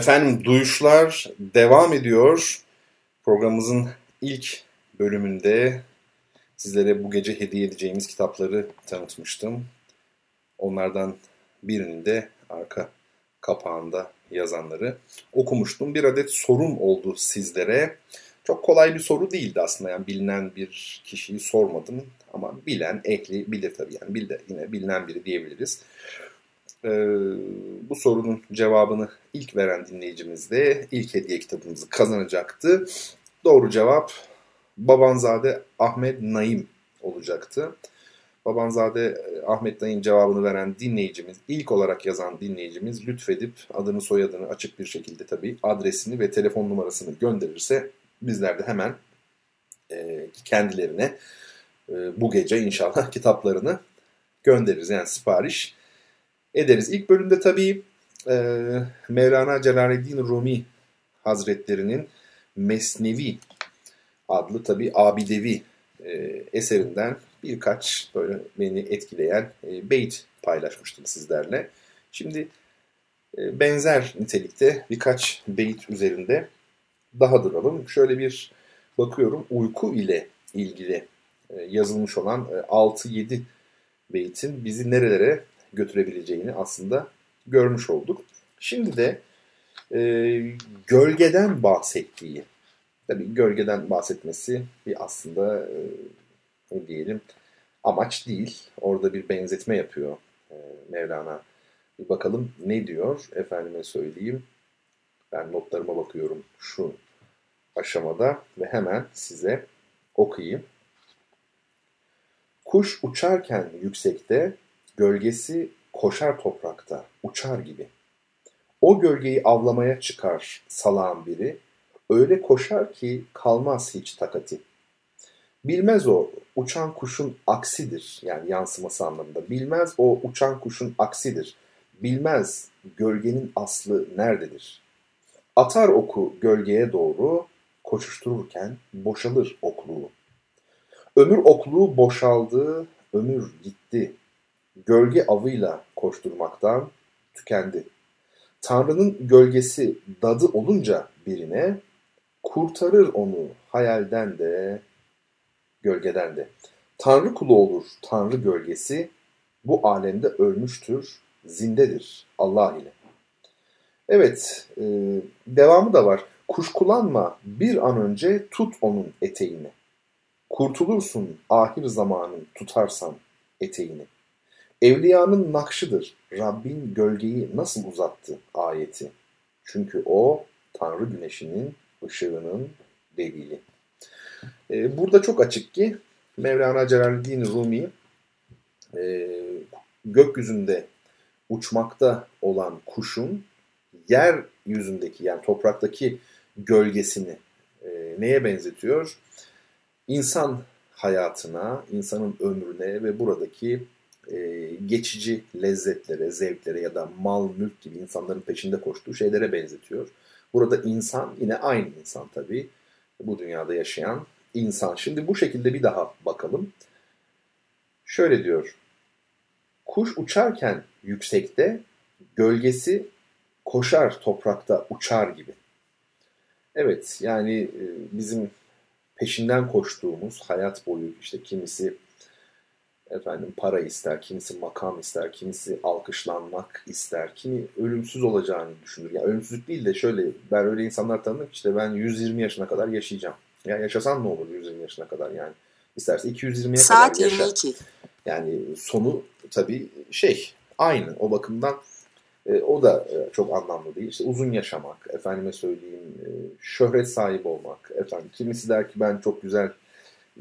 Efendim duyuşlar devam ediyor. Programımızın ilk bölümünde sizlere bu gece hediye edeceğimiz kitapları tanıtmıştım. Onlardan birinin de arka kapağında yazanları okumuştum. Bir adet sorum oldu sizlere. Çok kolay bir soru değildi aslında. Yani bilinen bir kişiyi sormadım ama bilen, ehli bilir tabii. Yani bil de yine bilinen biri diyebiliriz. Ee, bu sorunun cevabını ilk veren dinleyicimiz de ilk hediye kitabımızı kazanacaktı. Doğru cevap Babanzade Ahmet Naim olacaktı. Babanzade e, Ahmet Naim cevabını veren dinleyicimiz, ilk olarak yazan dinleyicimiz lütfedip adını soyadını açık bir şekilde tabii adresini ve telefon numarasını gönderirse bizler de hemen e, kendilerine e, bu gece inşallah kitaplarını göndeririz. Yani sipariş ederiz. İlk bölümde tabii e, Mevlana Celaleddin Rumi Hazretlerinin Mesnevi adlı tabii abidevi e, eserinden birkaç böyle beni etkileyen e, beyt paylaşmıştım sizlerle. Şimdi e, benzer nitelikte birkaç beyt üzerinde daha duralım. Şöyle bir bakıyorum uyku ile ilgili e, yazılmış olan e, 6-7 beytin bizi nerelere götürebileceğini aslında görmüş olduk. Şimdi de e, gölgeden bahsettiği, tabii gölgeden bahsetmesi bir aslında e, ne diyelim amaç değil. Orada bir benzetme yapıyor e, Mevlana. Bir bakalım ne diyor efendime söyleyeyim. Ben notlarıma bakıyorum şu aşamada ve hemen size okuyayım. Kuş uçarken yüksekte Gölgesi koşar toprakta, uçar gibi. O gölgeyi avlamaya çıkar salağın biri, öyle koşar ki kalmaz hiç takati. Bilmez o uçan kuşun aksidir yani yansıması anlamında. Bilmez o uçan kuşun aksidir. Bilmez gölgenin aslı nerededir. Atar oku gölgeye doğru, koşuştururken boşalır okluğu. Ömür okluğu boşaldı, ömür gitti, gölge avıyla koşturmaktan tükendi. Tanrı'nın gölgesi dadı olunca birine kurtarır onu hayalden de gölgeden de. Tanrı kulu olur Tanrı gölgesi bu alemde ölmüştür, zindedir Allah ile. Evet, e, devamı da var. Kuşkulanma bir an önce tut onun eteğini. Kurtulursun ahir zamanın tutarsan eteğini. Evliyanın nakşıdır. Rabbin gölgeyi nasıl uzattı ayeti. Çünkü o Tanrı güneşinin ışığının delili. Ee, burada çok açık ki Mevlana Celaleddin Rumi e, gökyüzünde uçmakta olan kuşun yer yüzündeki yani topraktaki gölgesini e, neye benzetiyor? İnsan hayatına, insanın ömrüne ve buradaki e, geçici lezzetlere, zevklere ya da mal, mülk gibi insanların peşinde koştuğu şeylere benzetiyor. Burada insan yine aynı insan tabii. Bu dünyada yaşayan insan. Şimdi bu şekilde bir daha bakalım. Şöyle diyor. Kuş uçarken yüksekte, gölgesi koşar toprakta uçar gibi. Evet yani e, bizim peşinden koştuğumuz hayat boyu işte kimisi efendim para ister, kimisi makam ister, kimisi alkışlanmak ister, kimi ölümsüz olacağını düşünür. Yani ölümsüzlük değil de şöyle ben öyle insanlar tanıdım işte ben 120 yaşına kadar yaşayacağım. Ya yaşasan ne olur 120 yaşına kadar yani. İsterse 220'ye Saat kadar yaşa. 22. Yani sonu tabii şey aynı o bakımdan e, o da e, çok anlamlı değil. İşte uzun yaşamak, efendime söyleyeyim, e, şöhret sahibi olmak. Efendim kimisi der ki ben çok güzel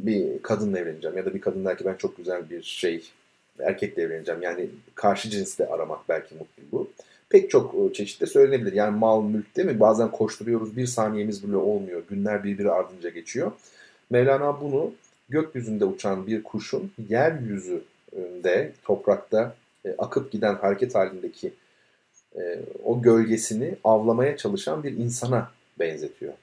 bir kadınla evleneceğim ya da bir kadın der ki ben çok güzel bir şey erkekle evleneceğim. Yani karşı cinsle aramak belki mutluluğu. Pek çok e, çeşitte söylenebilir. Yani mal, mülk değil mi? Bazen koşturuyoruz bir saniyemiz bile olmuyor. Günler birbiri ardınca geçiyor. Mevlana bunu gökyüzünde uçan bir kuşun yeryüzünde, toprakta e, akıp giden hareket halindeki e, o gölgesini avlamaya çalışan bir insana benzetiyor.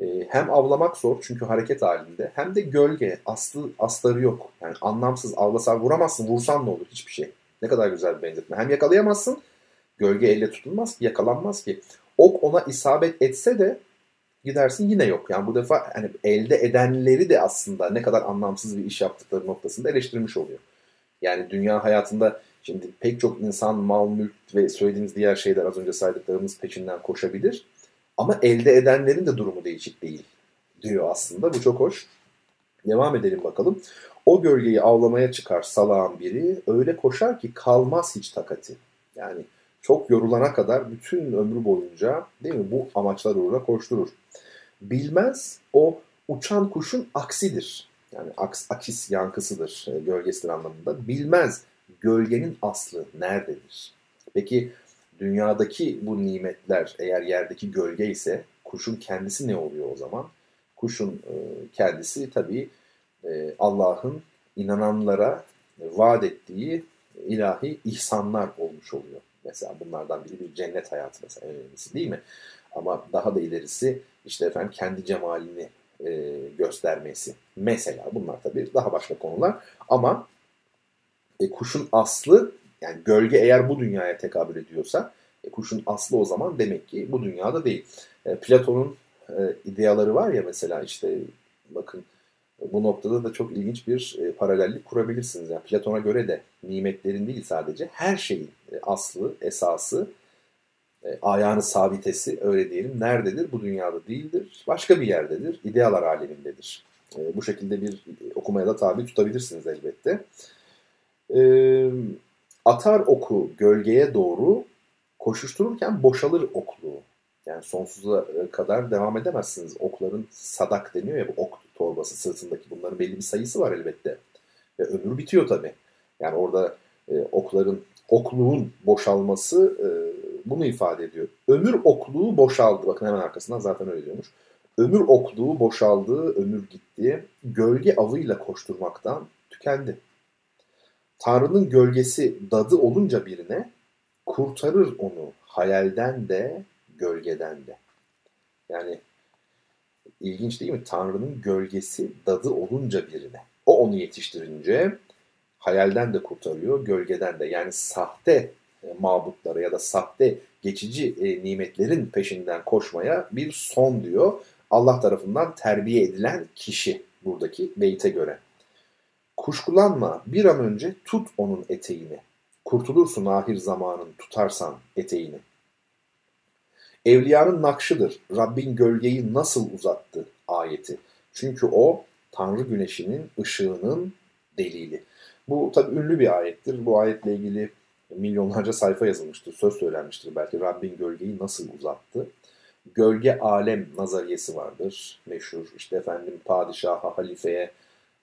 E, hem avlamak zor çünkü hareket halinde hem de gölge aslı asları yok. Yani anlamsız avlasan vuramazsın vursan ne olur hiçbir şey. Ne kadar güzel bir benzetme. Hem yakalayamazsın gölge elle tutulmaz ki yakalanmaz ki. Ok ona isabet etse de gidersin yine yok. Yani bu defa hani elde edenleri de aslında ne kadar anlamsız bir iş yaptıkları noktasında eleştirmiş oluyor. Yani dünya hayatında şimdi pek çok insan mal, mülk ve söylediğiniz diğer şeyler az önce saydıklarımız peşinden koşabilir. Ama elde edenlerin de durumu değişik değil diyor aslında. Bu çok hoş. Devam edelim bakalım. O gölgeyi avlamaya çıkar salağın biri. Öyle koşar ki kalmaz hiç takati. Yani çok yorulana kadar bütün ömrü boyunca değil mi bu amaçlar uğruna koşturur. Bilmez o uçan kuşun aksidir. Yani aks, akis yankısıdır e, gölgesinin anlamında. Bilmez gölgenin aslı nerededir? Peki dünyadaki bu nimetler eğer yerdeki gölge ise kuşun kendisi ne oluyor o zaman? Kuşun e, kendisi tabii e, Allah'ın inananlara vaat ettiği ilahi ihsanlar olmuş oluyor. Mesela bunlardan biri bir cennet hayatı mesela en önemlisi değil mi? Ama daha da ilerisi işte efendim kendi cemalini e, göstermesi. Mesela bunlar tabii daha başka konular. Ama e, kuşun aslı yani gölge eğer bu dünyaya tekabül ediyorsa e, kuşun aslı o zaman demek ki bu dünyada değil. E, Platon'un e, ideaları var ya mesela işte bakın bu noktada da çok ilginç bir e, paralellik kurabilirsiniz. Yani Platon'a göre de nimetlerin değil sadece her şeyin e, aslı, esası, e, ayağını sabitesi öyle diyelim nerededir? Bu dünyada değildir. Başka bir yerdedir. İdealar alemindedir. E, bu şekilde bir okumaya da tabi tutabilirsiniz elbette. E, atar oku gölgeye doğru koşuştururken boşalır okluğu. Yani sonsuza kadar devam edemezsiniz. Okların sadak deniyor ya bu ok torbası sırtındaki bunların belli bir sayısı var elbette. Ve ömür bitiyor tabii. Yani orada e, okların, okluğun boşalması e, bunu ifade ediyor. Ömür okluğu boşaldı. Bakın hemen arkasından zaten öyle diyormuş. Ömür okluğu boşaldı, ömür gitti. Gölge avıyla koşturmaktan tükendi. Tanrı'nın gölgesi dadı olunca birine kurtarır onu hayalden de gölgeden de. Yani ilginç değil mi? Tanrı'nın gölgesi dadı olunca birine. O onu yetiştirince hayalden de kurtarıyor, gölgeden de. Yani sahte e, mabutlara ya da sahte geçici e, nimetlerin peşinden koşmaya bir son diyor. Allah tarafından terbiye edilen kişi buradaki beyte göre. Kuşkulanma bir an önce tut onun eteğini. Kurtulursun ahir zamanın tutarsan eteğini. Evliyanın nakşıdır. Rabbin gölgeyi nasıl uzattı ayeti. Çünkü o Tanrı güneşinin ışığının delili. Bu tabi ünlü bir ayettir. Bu ayetle ilgili milyonlarca sayfa yazılmıştır. Söz söylenmiştir belki. Rabbin gölgeyi nasıl uzattı? Gölge alem nazariyesi vardır. Meşhur. İşte efendim padişaha, halifeye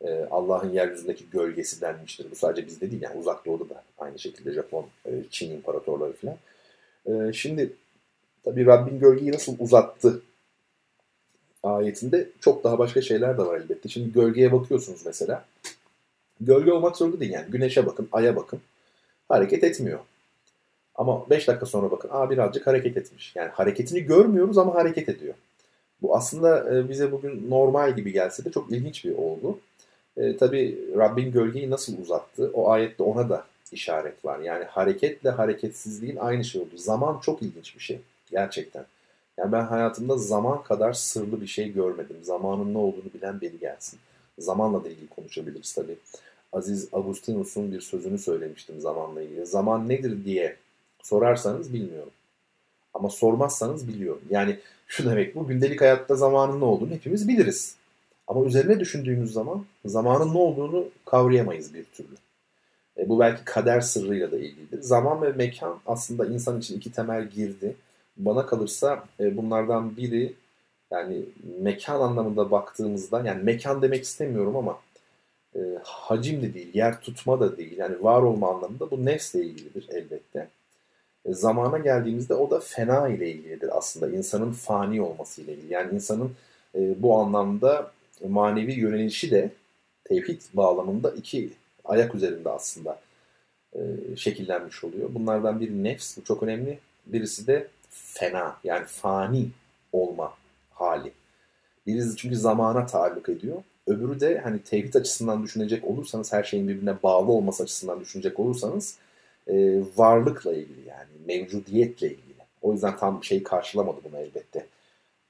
e, Allah'ın yeryüzündeki gölgesi denmiştir. Bu sadece bizde değil yani uzak doğuda da aynı şekilde Japon, e, Çin imparatorları falan. E, şimdi tabi Rabbin gölgeyi nasıl uzattı ayetinde çok daha başka şeyler de var elbette. Şimdi gölgeye bakıyorsunuz mesela. Gölge olmak zorunda değil yani. Güneşe bakın, aya bakın. Hareket etmiyor. Ama 5 dakika sonra bakın, aa birazcık hareket etmiş. Yani hareketini görmüyoruz ama hareket ediyor. Bu aslında e, bize bugün normal gibi gelse de çok ilginç bir olgu. E, tabii Rabbin gölgeyi nasıl uzattı? O ayette ona da işaret var. Yani hareketle hareketsizliğin aynı şey oldu. Zaman çok ilginç bir şey. Gerçekten. Yani ben hayatımda zaman kadar sırlı bir şey görmedim. Zamanın ne olduğunu bilen biri gelsin. Zamanla da ilgili konuşabiliriz tabii. Aziz Agustinus'un bir sözünü söylemiştim zamanla ilgili. Zaman nedir diye sorarsanız bilmiyorum. Ama sormazsanız biliyorum. Yani şu demek bu gündelik hayatta zamanın ne olduğunu hepimiz biliriz. Ama üzerine düşündüğümüz zaman zamanın ne olduğunu kavrayamayız bir türlü. E, bu belki kader sırrıyla da ilgilidir. Zaman ve mekan aslında insan için iki temel girdi. Bana kalırsa e, bunlardan biri yani mekan anlamında baktığımızda yani mekan demek istemiyorum ama e, hacim de değil, yer tutma da değil. Yani var olma anlamında bu nefsle ilgilidir elbette. E, zamana geldiğimizde o da fena ile ilgilidir aslında. insanın fani olması ile ilgili. Yani insanın e, bu anlamda manevi yönelişi de tevhid bağlamında iki ayak üzerinde aslında e, şekillenmiş oluyor. Bunlardan biri nefs, bu çok önemli. Birisi de fena yani fani olma hali. Birisi çünkü zamana taalluk ediyor. Öbürü de hani tevhid açısından düşünecek olursanız, her şeyin birbirine bağlı olması açısından düşünecek olursanız e, varlıkla ilgili yani mevcudiyetle ilgili. O yüzden tam şey karşılamadı bunu elbette.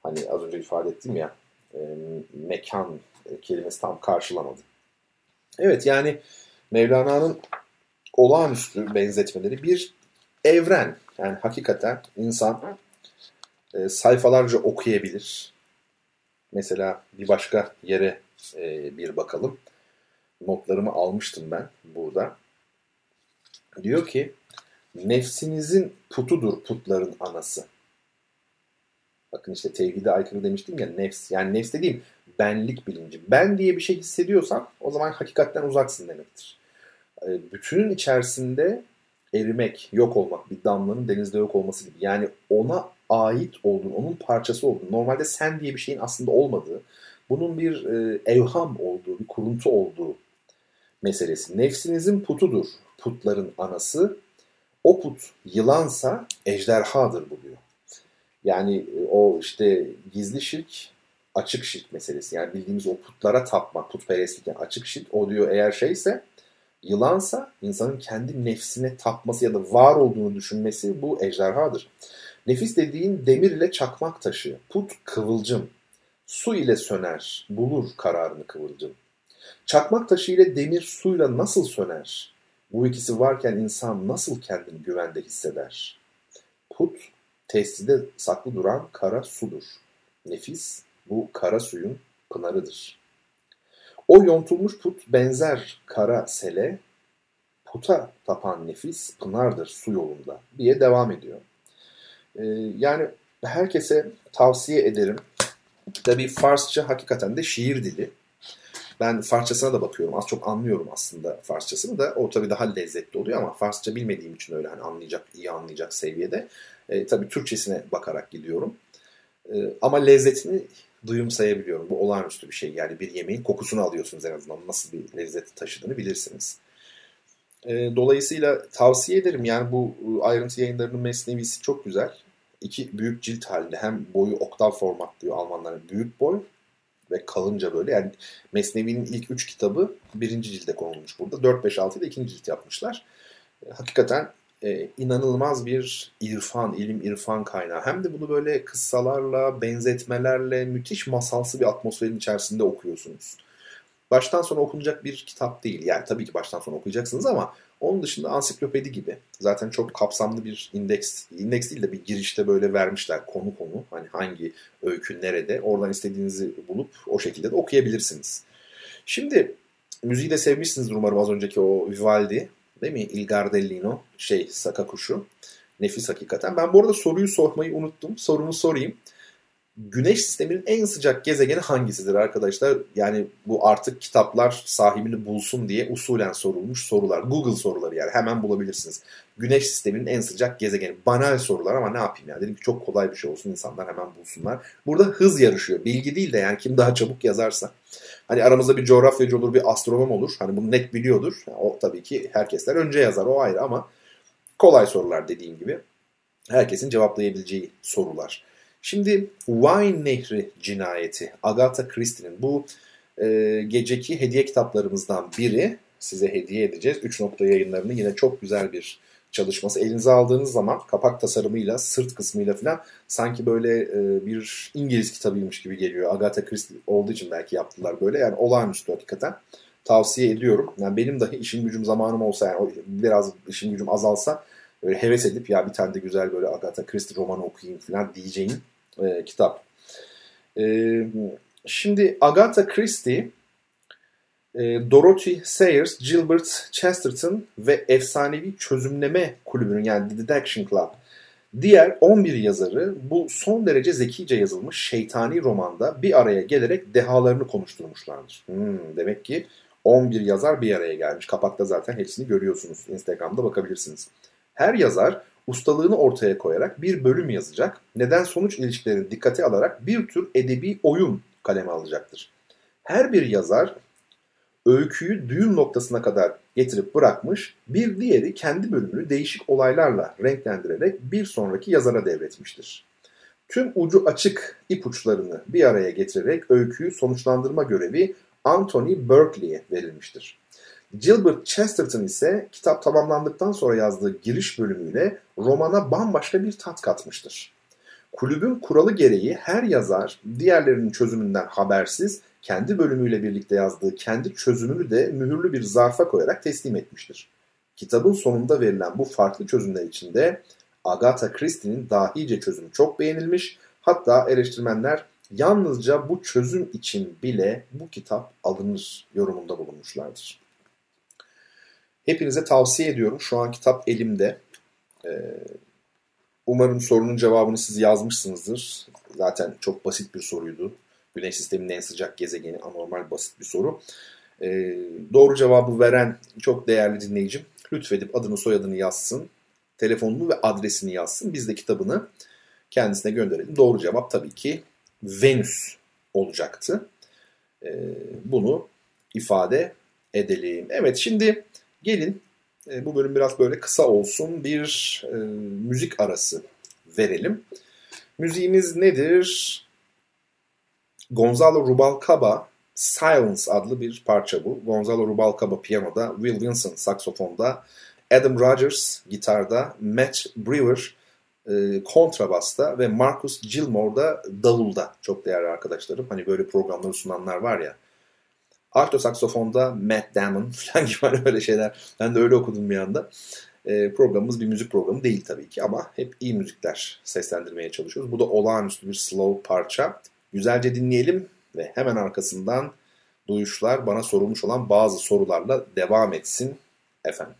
Hani az önce ifade ettim ya e, mekan kelimesi tam karşılamadı. Evet yani Mevlana'nın olağanüstü benzetmeleri bir evren. Yani hakikaten insan e, sayfalarca okuyabilir. Mesela bir başka yere e, bir bakalım. Notlarımı almıştım ben burada. Diyor ki nefsinizin putudur putların anası. Bakın işte tevhide aykırı demiştim ya nefs. Yani nefs dediğim benlik bilinci. Ben diye bir şey hissediyorsan o zaman hakikatten uzaksın demektir. E, bütünün içerisinde erimek, yok olmak, bir damlanın denizde yok olması gibi. Yani ona ait olduğun, onun parçası olduğun, normalde sen diye bir şeyin aslında olmadığı, bunun bir e, evham olduğu, bir kuruntu olduğu meselesi. Nefsinizin putudur, putların anası. O put yılansa ejderhadır buluyor. Yani e, o işte gizli şirk, açık şirk meselesi. Yani bildiğimiz o putlara tapmak, putperestlik yani açık şirk. O diyor eğer şeyse Yılansa insanın kendi nefsine tapması ya da var olduğunu düşünmesi bu ejderhadır. Nefis dediğin demir ile çakmak taşı, put kıvılcım, su ile söner, bulur kararını kıvılcım. Çakmak taşı ile demir suyla nasıl söner? Bu ikisi varken insan nasıl kendini güvende hisseder? Put, testide saklı duran kara sudur. Nefis, bu kara suyun pınarıdır.'' O yontulmuş put benzer kara sele, puta tapan nefis pınardır su yolunda diye devam ediyor. Ee, yani herkese tavsiye ederim. Tabii Farsça hakikaten de şiir dili. Ben Farsçasına da bakıyorum. Az çok anlıyorum aslında Farsçasını da. O tabii daha lezzetli oluyor ama Farsça bilmediğim için öyle hani anlayacak, iyi anlayacak seviyede. E, tabii Türkçesine bakarak gidiyorum. E, ama lezzetini duyumsayabiliyorum. Bu olağanüstü bir şey. Yani bir yemeğin kokusunu alıyorsunuz en azından. Nasıl bir lezzet taşıdığını bilirsiniz. E, dolayısıyla tavsiye ederim. Yani bu ayrıntı yayınlarının mesnevisi çok güzel. İki büyük cilt halinde hem boyu oktav format diyor Almanlar büyük boy ve kalınca böyle. Yani Mesnevi'nin ilk üç kitabı birinci cilde konulmuş burada. 4, 5, 6'yı da ikinci cilt yapmışlar. E, hakikaten e, inanılmaz bir irfan, ilim irfan kaynağı. Hem de bunu böyle kıssalarla, benzetmelerle, müthiş masalsı bir atmosferin içerisinde okuyorsunuz. Baştan sona okunacak bir kitap değil. Yani tabii ki baştan sona okuyacaksınız ama onun dışında ansiklopedi gibi. Zaten çok kapsamlı bir indeks, indeks değil de bir girişte böyle vermişler konu konu. Hani hangi öykü nerede. Oradan istediğinizi bulup o şekilde de okuyabilirsiniz. Şimdi müziği de sevmişsinizdir umarım az önceki o Vivaldi. Değil mi? Il Gardellino, şey Saka Kuşu. Nefis hakikaten. Ben bu arada soruyu sormayı unuttum. Sorumu sorayım. Güneş sisteminin en sıcak gezegeni hangisidir arkadaşlar? Yani bu artık kitaplar sahibini bulsun diye usulen sorulmuş sorular. Google soruları yani hemen bulabilirsiniz. Güneş sisteminin en sıcak gezegeni. Banal sorular ama ne yapayım yani. Dedim ki çok kolay bir şey olsun insanlar hemen bulsunlar. Burada hız yarışıyor. Bilgi değil de yani kim daha çabuk yazarsa. Hani aramızda bir coğrafyacı olur, bir astronom olur. Hani bunu net biliyordur. O tabii ki herkesler önce yazar o ayrı ama kolay sorular dediğim gibi. Herkesin cevaplayabileceği sorular. Şimdi Wine Nehri cinayeti Agatha Christie'nin bu e, geceki hediye kitaplarımızdan biri size hediye edeceğiz. 3 nokta yayınlarının yine çok güzel bir çalışması. Elinize aldığınız zaman kapak tasarımıyla, sırt kısmıyla falan sanki böyle e, bir İngiliz kitabıymış gibi geliyor. Agatha Christie olduğu için belki yaptılar böyle. Yani olağanüstü hakikaten. Tavsiye ediyorum. Yani benim dahi işim gücüm zamanım olsa yani biraz işim gücüm azalsa böyle heves edip ya bir tane de güzel böyle Agatha Christie romanı okuyayım falan diyeceğim e, kitap. E, şimdi Agatha Christie e, Dorothy Sayers, Gilbert Chesterton ve efsanevi çözümleme kulübünün yani The Deduction Club diğer 11 yazarı bu son derece zekice yazılmış şeytani romanda bir araya gelerek dehalarını konuşturmuşlardır. Hmm, demek ki 11 yazar bir araya gelmiş. Kapakta zaten hepsini görüyorsunuz. Instagram'da bakabilirsiniz. Her yazar ustalığını ortaya koyarak bir bölüm yazacak. Neden sonuç ilişkilerini dikkate alarak bir tür edebi oyun kaleme alacaktır. Her bir yazar öyküyü düğüm noktasına kadar getirip bırakmış, bir diğeri kendi bölümünü değişik olaylarla renklendirerek bir sonraki yazara devretmiştir. Tüm ucu açık ipuçlarını bir araya getirerek öyküyü sonuçlandırma görevi Anthony Berkeley'e verilmiştir. Gilbert Chesterton ise kitap tamamlandıktan sonra yazdığı giriş bölümüyle romana bambaşka bir tat katmıştır. Kulübün kuralı gereği her yazar diğerlerinin çözümünden habersiz kendi bölümüyle birlikte yazdığı kendi çözümünü de mühürlü bir zarfa koyarak teslim etmiştir. Kitabın sonunda verilen bu farklı çözümler içinde Agatha Christie'nin dahice çözümü çok beğenilmiş. Hatta eleştirmenler yalnızca bu çözüm için bile bu kitap alınır yorumunda bulunmuşlardır. Hepinize tavsiye ediyorum. Şu an kitap elimde. Ee, umarım sorunun cevabını siz yazmışsınızdır. Zaten çok basit bir soruydu. Güneş sisteminin en sıcak gezegeni anormal basit bir soru. Ee, doğru cevabı veren çok değerli dinleyicim lütfedip adını soyadını yazsın. Telefonunu ve adresini yazsın. Biz de kitabını kendisine gönderelim. Doğru cevap tabii ki Venüs olacaktı. Ee, bunu ifade edelim. Evet şimdi gelin e, bu bölüm biraz böyle kısa olsun bir e, müzik arası verelim. Müziğimiz nedir? Gonzalo Rubalcaba Silence adlı bir parça bu. Gonzalo Rubalcaba piyanoda, Will Wilson saksofonda, Adam Rogers gitarda, Matt Brewer e, kontrabasta ve Marcus Gilmore da davulda. Çok değerli arkadaşlarım. Hani böyle programları sunanlar var ya. Alto saksofonda Matt Damon falan gibi hani böyle şeyler. Ben de öyle okudum bir anda. E, programımız bir müzik programı değil tabii ki ama hep iyi müzikler seslendirmeye çalışıyoruz. Bu da olağanüstü bir slow parça. Güzelce dinleyelim ve hemen arkasından duyuşlar bana sorulmuş olan bazı sorularla devam etsin efendim.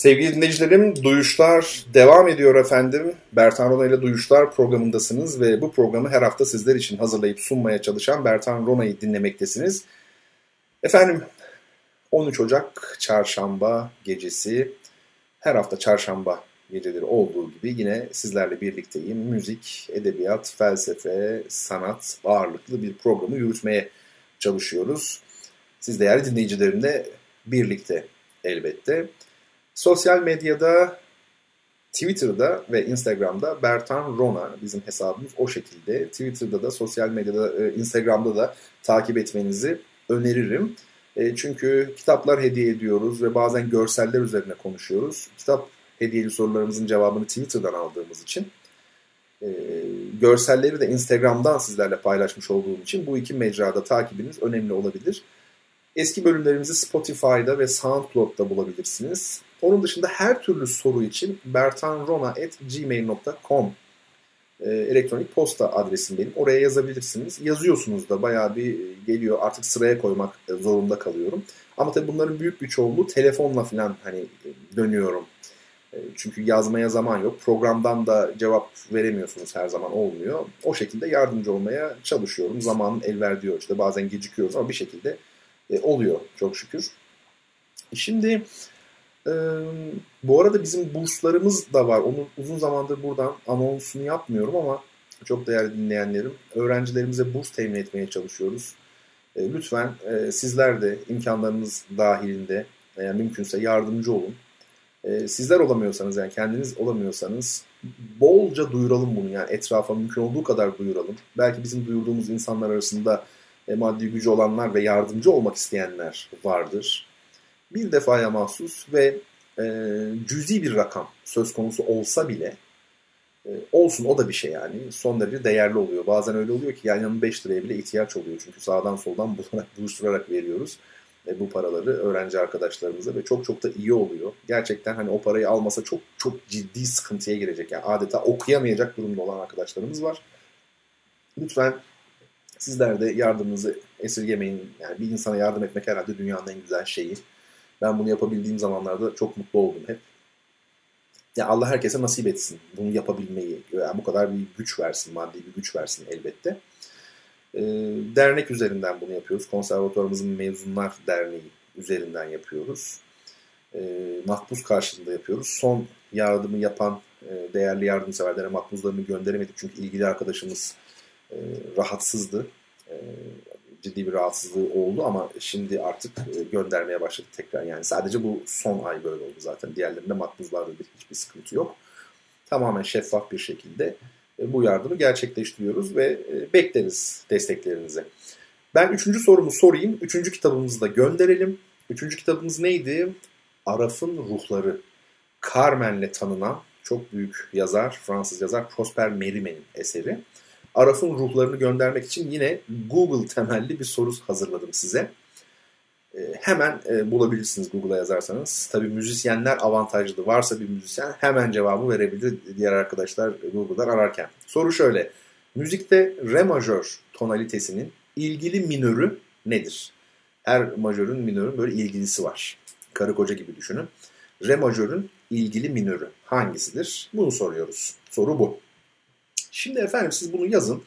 Sevgili dinleyicilerim, Duyuşlar devam ediyor efendim. Bertan Rona ile Duyuşlar programındasınız ve bu programı her hafta sizler için hazırlayıp sunmaya çalışan Bertan Rona'yı dinlemektesiniz. Efendim, 13 Ocak çarşamba gecesi, her hafta çarşamba geceleri olduğu gibi yine sizlerle birlikteyim. Müzik, edebiyat, felsefe, sanat ağırlıklı bir programı yürütmeye çalışıyoruz. Siz değerli dinleyicilerimle birlikte elbette. Sosyal medyada Twitter'da ve Instagram'da Bertan Rona bizim hesabımız o şekilde. Twitter'da da sosyal medyada e, Instagram'da da takip etmenizi öneririm. E, çünkü kitaplar hediye ediyoruz ve bazen görseller üzerine konuşuyoruz. Kitap hediyeli sorularımızın cevabını Twitter'dan aldığımız için e, görselleri de Instagram'dan sizlerle paylaşmış olduğum için bu iki mecrada takibiniz önemli olabilir. Eski bölümlerimizi Spotify'da ve SoundCloud'da bulabilirsiniz. Onun dışında her türlü soru için bertanrona.gmail.com e, elektronik posta adresim benim. Oraya yazabilirsiniz. Yazıyorsunuz da bayağı bir geliyor. Artık sıraya koymak zorunda kalıyorum. Ama tabii bunların büyük bir çoğunluğu telefonla falan hani dönüyorum. E, çünkü yazmaya zaman yok. Programdan da cevap veremiyorsunuz her zaman olmuyor. O şekilde yardımcı olmaya çalışıyorum. Zamanın el verdiği ölçüde. Bazen gecikiyoruz ama bir şekilde e, oluyor çok şükür. Şimdi e, bu arada bizim burslarımız da var. Onu uzun zamandır buradan anonsunu yapmıyorum ama çok değerli dinleyenlerim. Öğrencilerimize burs temin etmeye çalışıyoruz. E, lütfen e, sizler de imkanlarınız dahilinde eğer mümkünse yardımcı olun. E, sizler olamıyorsanız yani kendiniz olamıyorsanız bolca duyuralım bunu yani etrafa mümkün olduğu kadar duyuralım. Belki bizim duyurduğumuz insanlar arasında e, maddi gücü olanlar ve yardımcı olmak isteyenler vardır. Bir defaya mahsus ve e, cüzi bir rakam söz konusu olsa bile e, olsun o da bir şey yani. Son derece değerli oluyor. Bazen öyle oluyor ki yan yana 5 liraya bile ihtiyaç oluyor. Çünkü sağdan soldan bularak, buluşturarak veriyoruz e, bu paraları öğrenci arkadaşlarımıza ve çok çok da iyi oluyor. Gerçekten hani o parayı almasa çok çok ciddi sıkıntıya girecek. Yani adeta okuyamayacak durumda olan arkadaşlarımız var. Lütfen Sizler de yardımınızı esirgemeyin. Yani bir insana yardım etmek herhalde dünyanın en güzel şeyi. Ben bunu yapabildiğim zamanlarda çok mutlu oldum hep. Ya Allah herkese nasip etsin bunu yapabilmeyi. Yani bu kadar bir güç versin, maddi bir güç versin elbette. Ee, dernek üzerinden bunu yapıyoruz. Konservatuvarımızın Mezunlar Derneği üzerinden yapıyoruz. Ee, makbuz karşılığında yapıyoruz. Son yardımı yapan e, değerli yardımseverlere makbuzlarını gönderemedik. Çünkü ilgili arkadaşımız e, rahatsızdı. E, ciddi bir rahatsızlığı oldu ama şimdi artık e, göndermeye başladı tekrar. Yani sadece bu son ay böyle oldu zaten. Diğerlerinde makbuzlarda bir, hiçbir sıkıntı yok. Tamamen şeffaf bir şekilde bu yardımı gerçekleştiriyoruz ve bekleriz desteklerinizi. Ben üçüncü sorumu sorayım. Üçüncü kitabımızı da gönderelim. Üçüncü kitabımız neydi? Araf'ın Ruhları. Carmen'le tanınan çok büyük yazar, Fransız yazar Prosper Mérimée eseri. Araf'ın ruhlarını göndermek için yine Google temelli bir soru hazırladım size. E, hemen e, bulabilirsiniz Google'a yazarsanız. Tabii müzisyenler avantajlı. Varsa bir müzisyen hemen cevabı verebilir diğer arkadaşlar Google'dan ararken. Soru şöyle. Müzikte re majör tonalitesinin ilgili minörü nedir? Her majörün minörün böyle ilgilisi var. Karı koca gibi düşünün. Re majörün ilgili minörü hangisidir? Bunu soruyoruz. Soru bu. Şimdi efendim siz bunu yazın.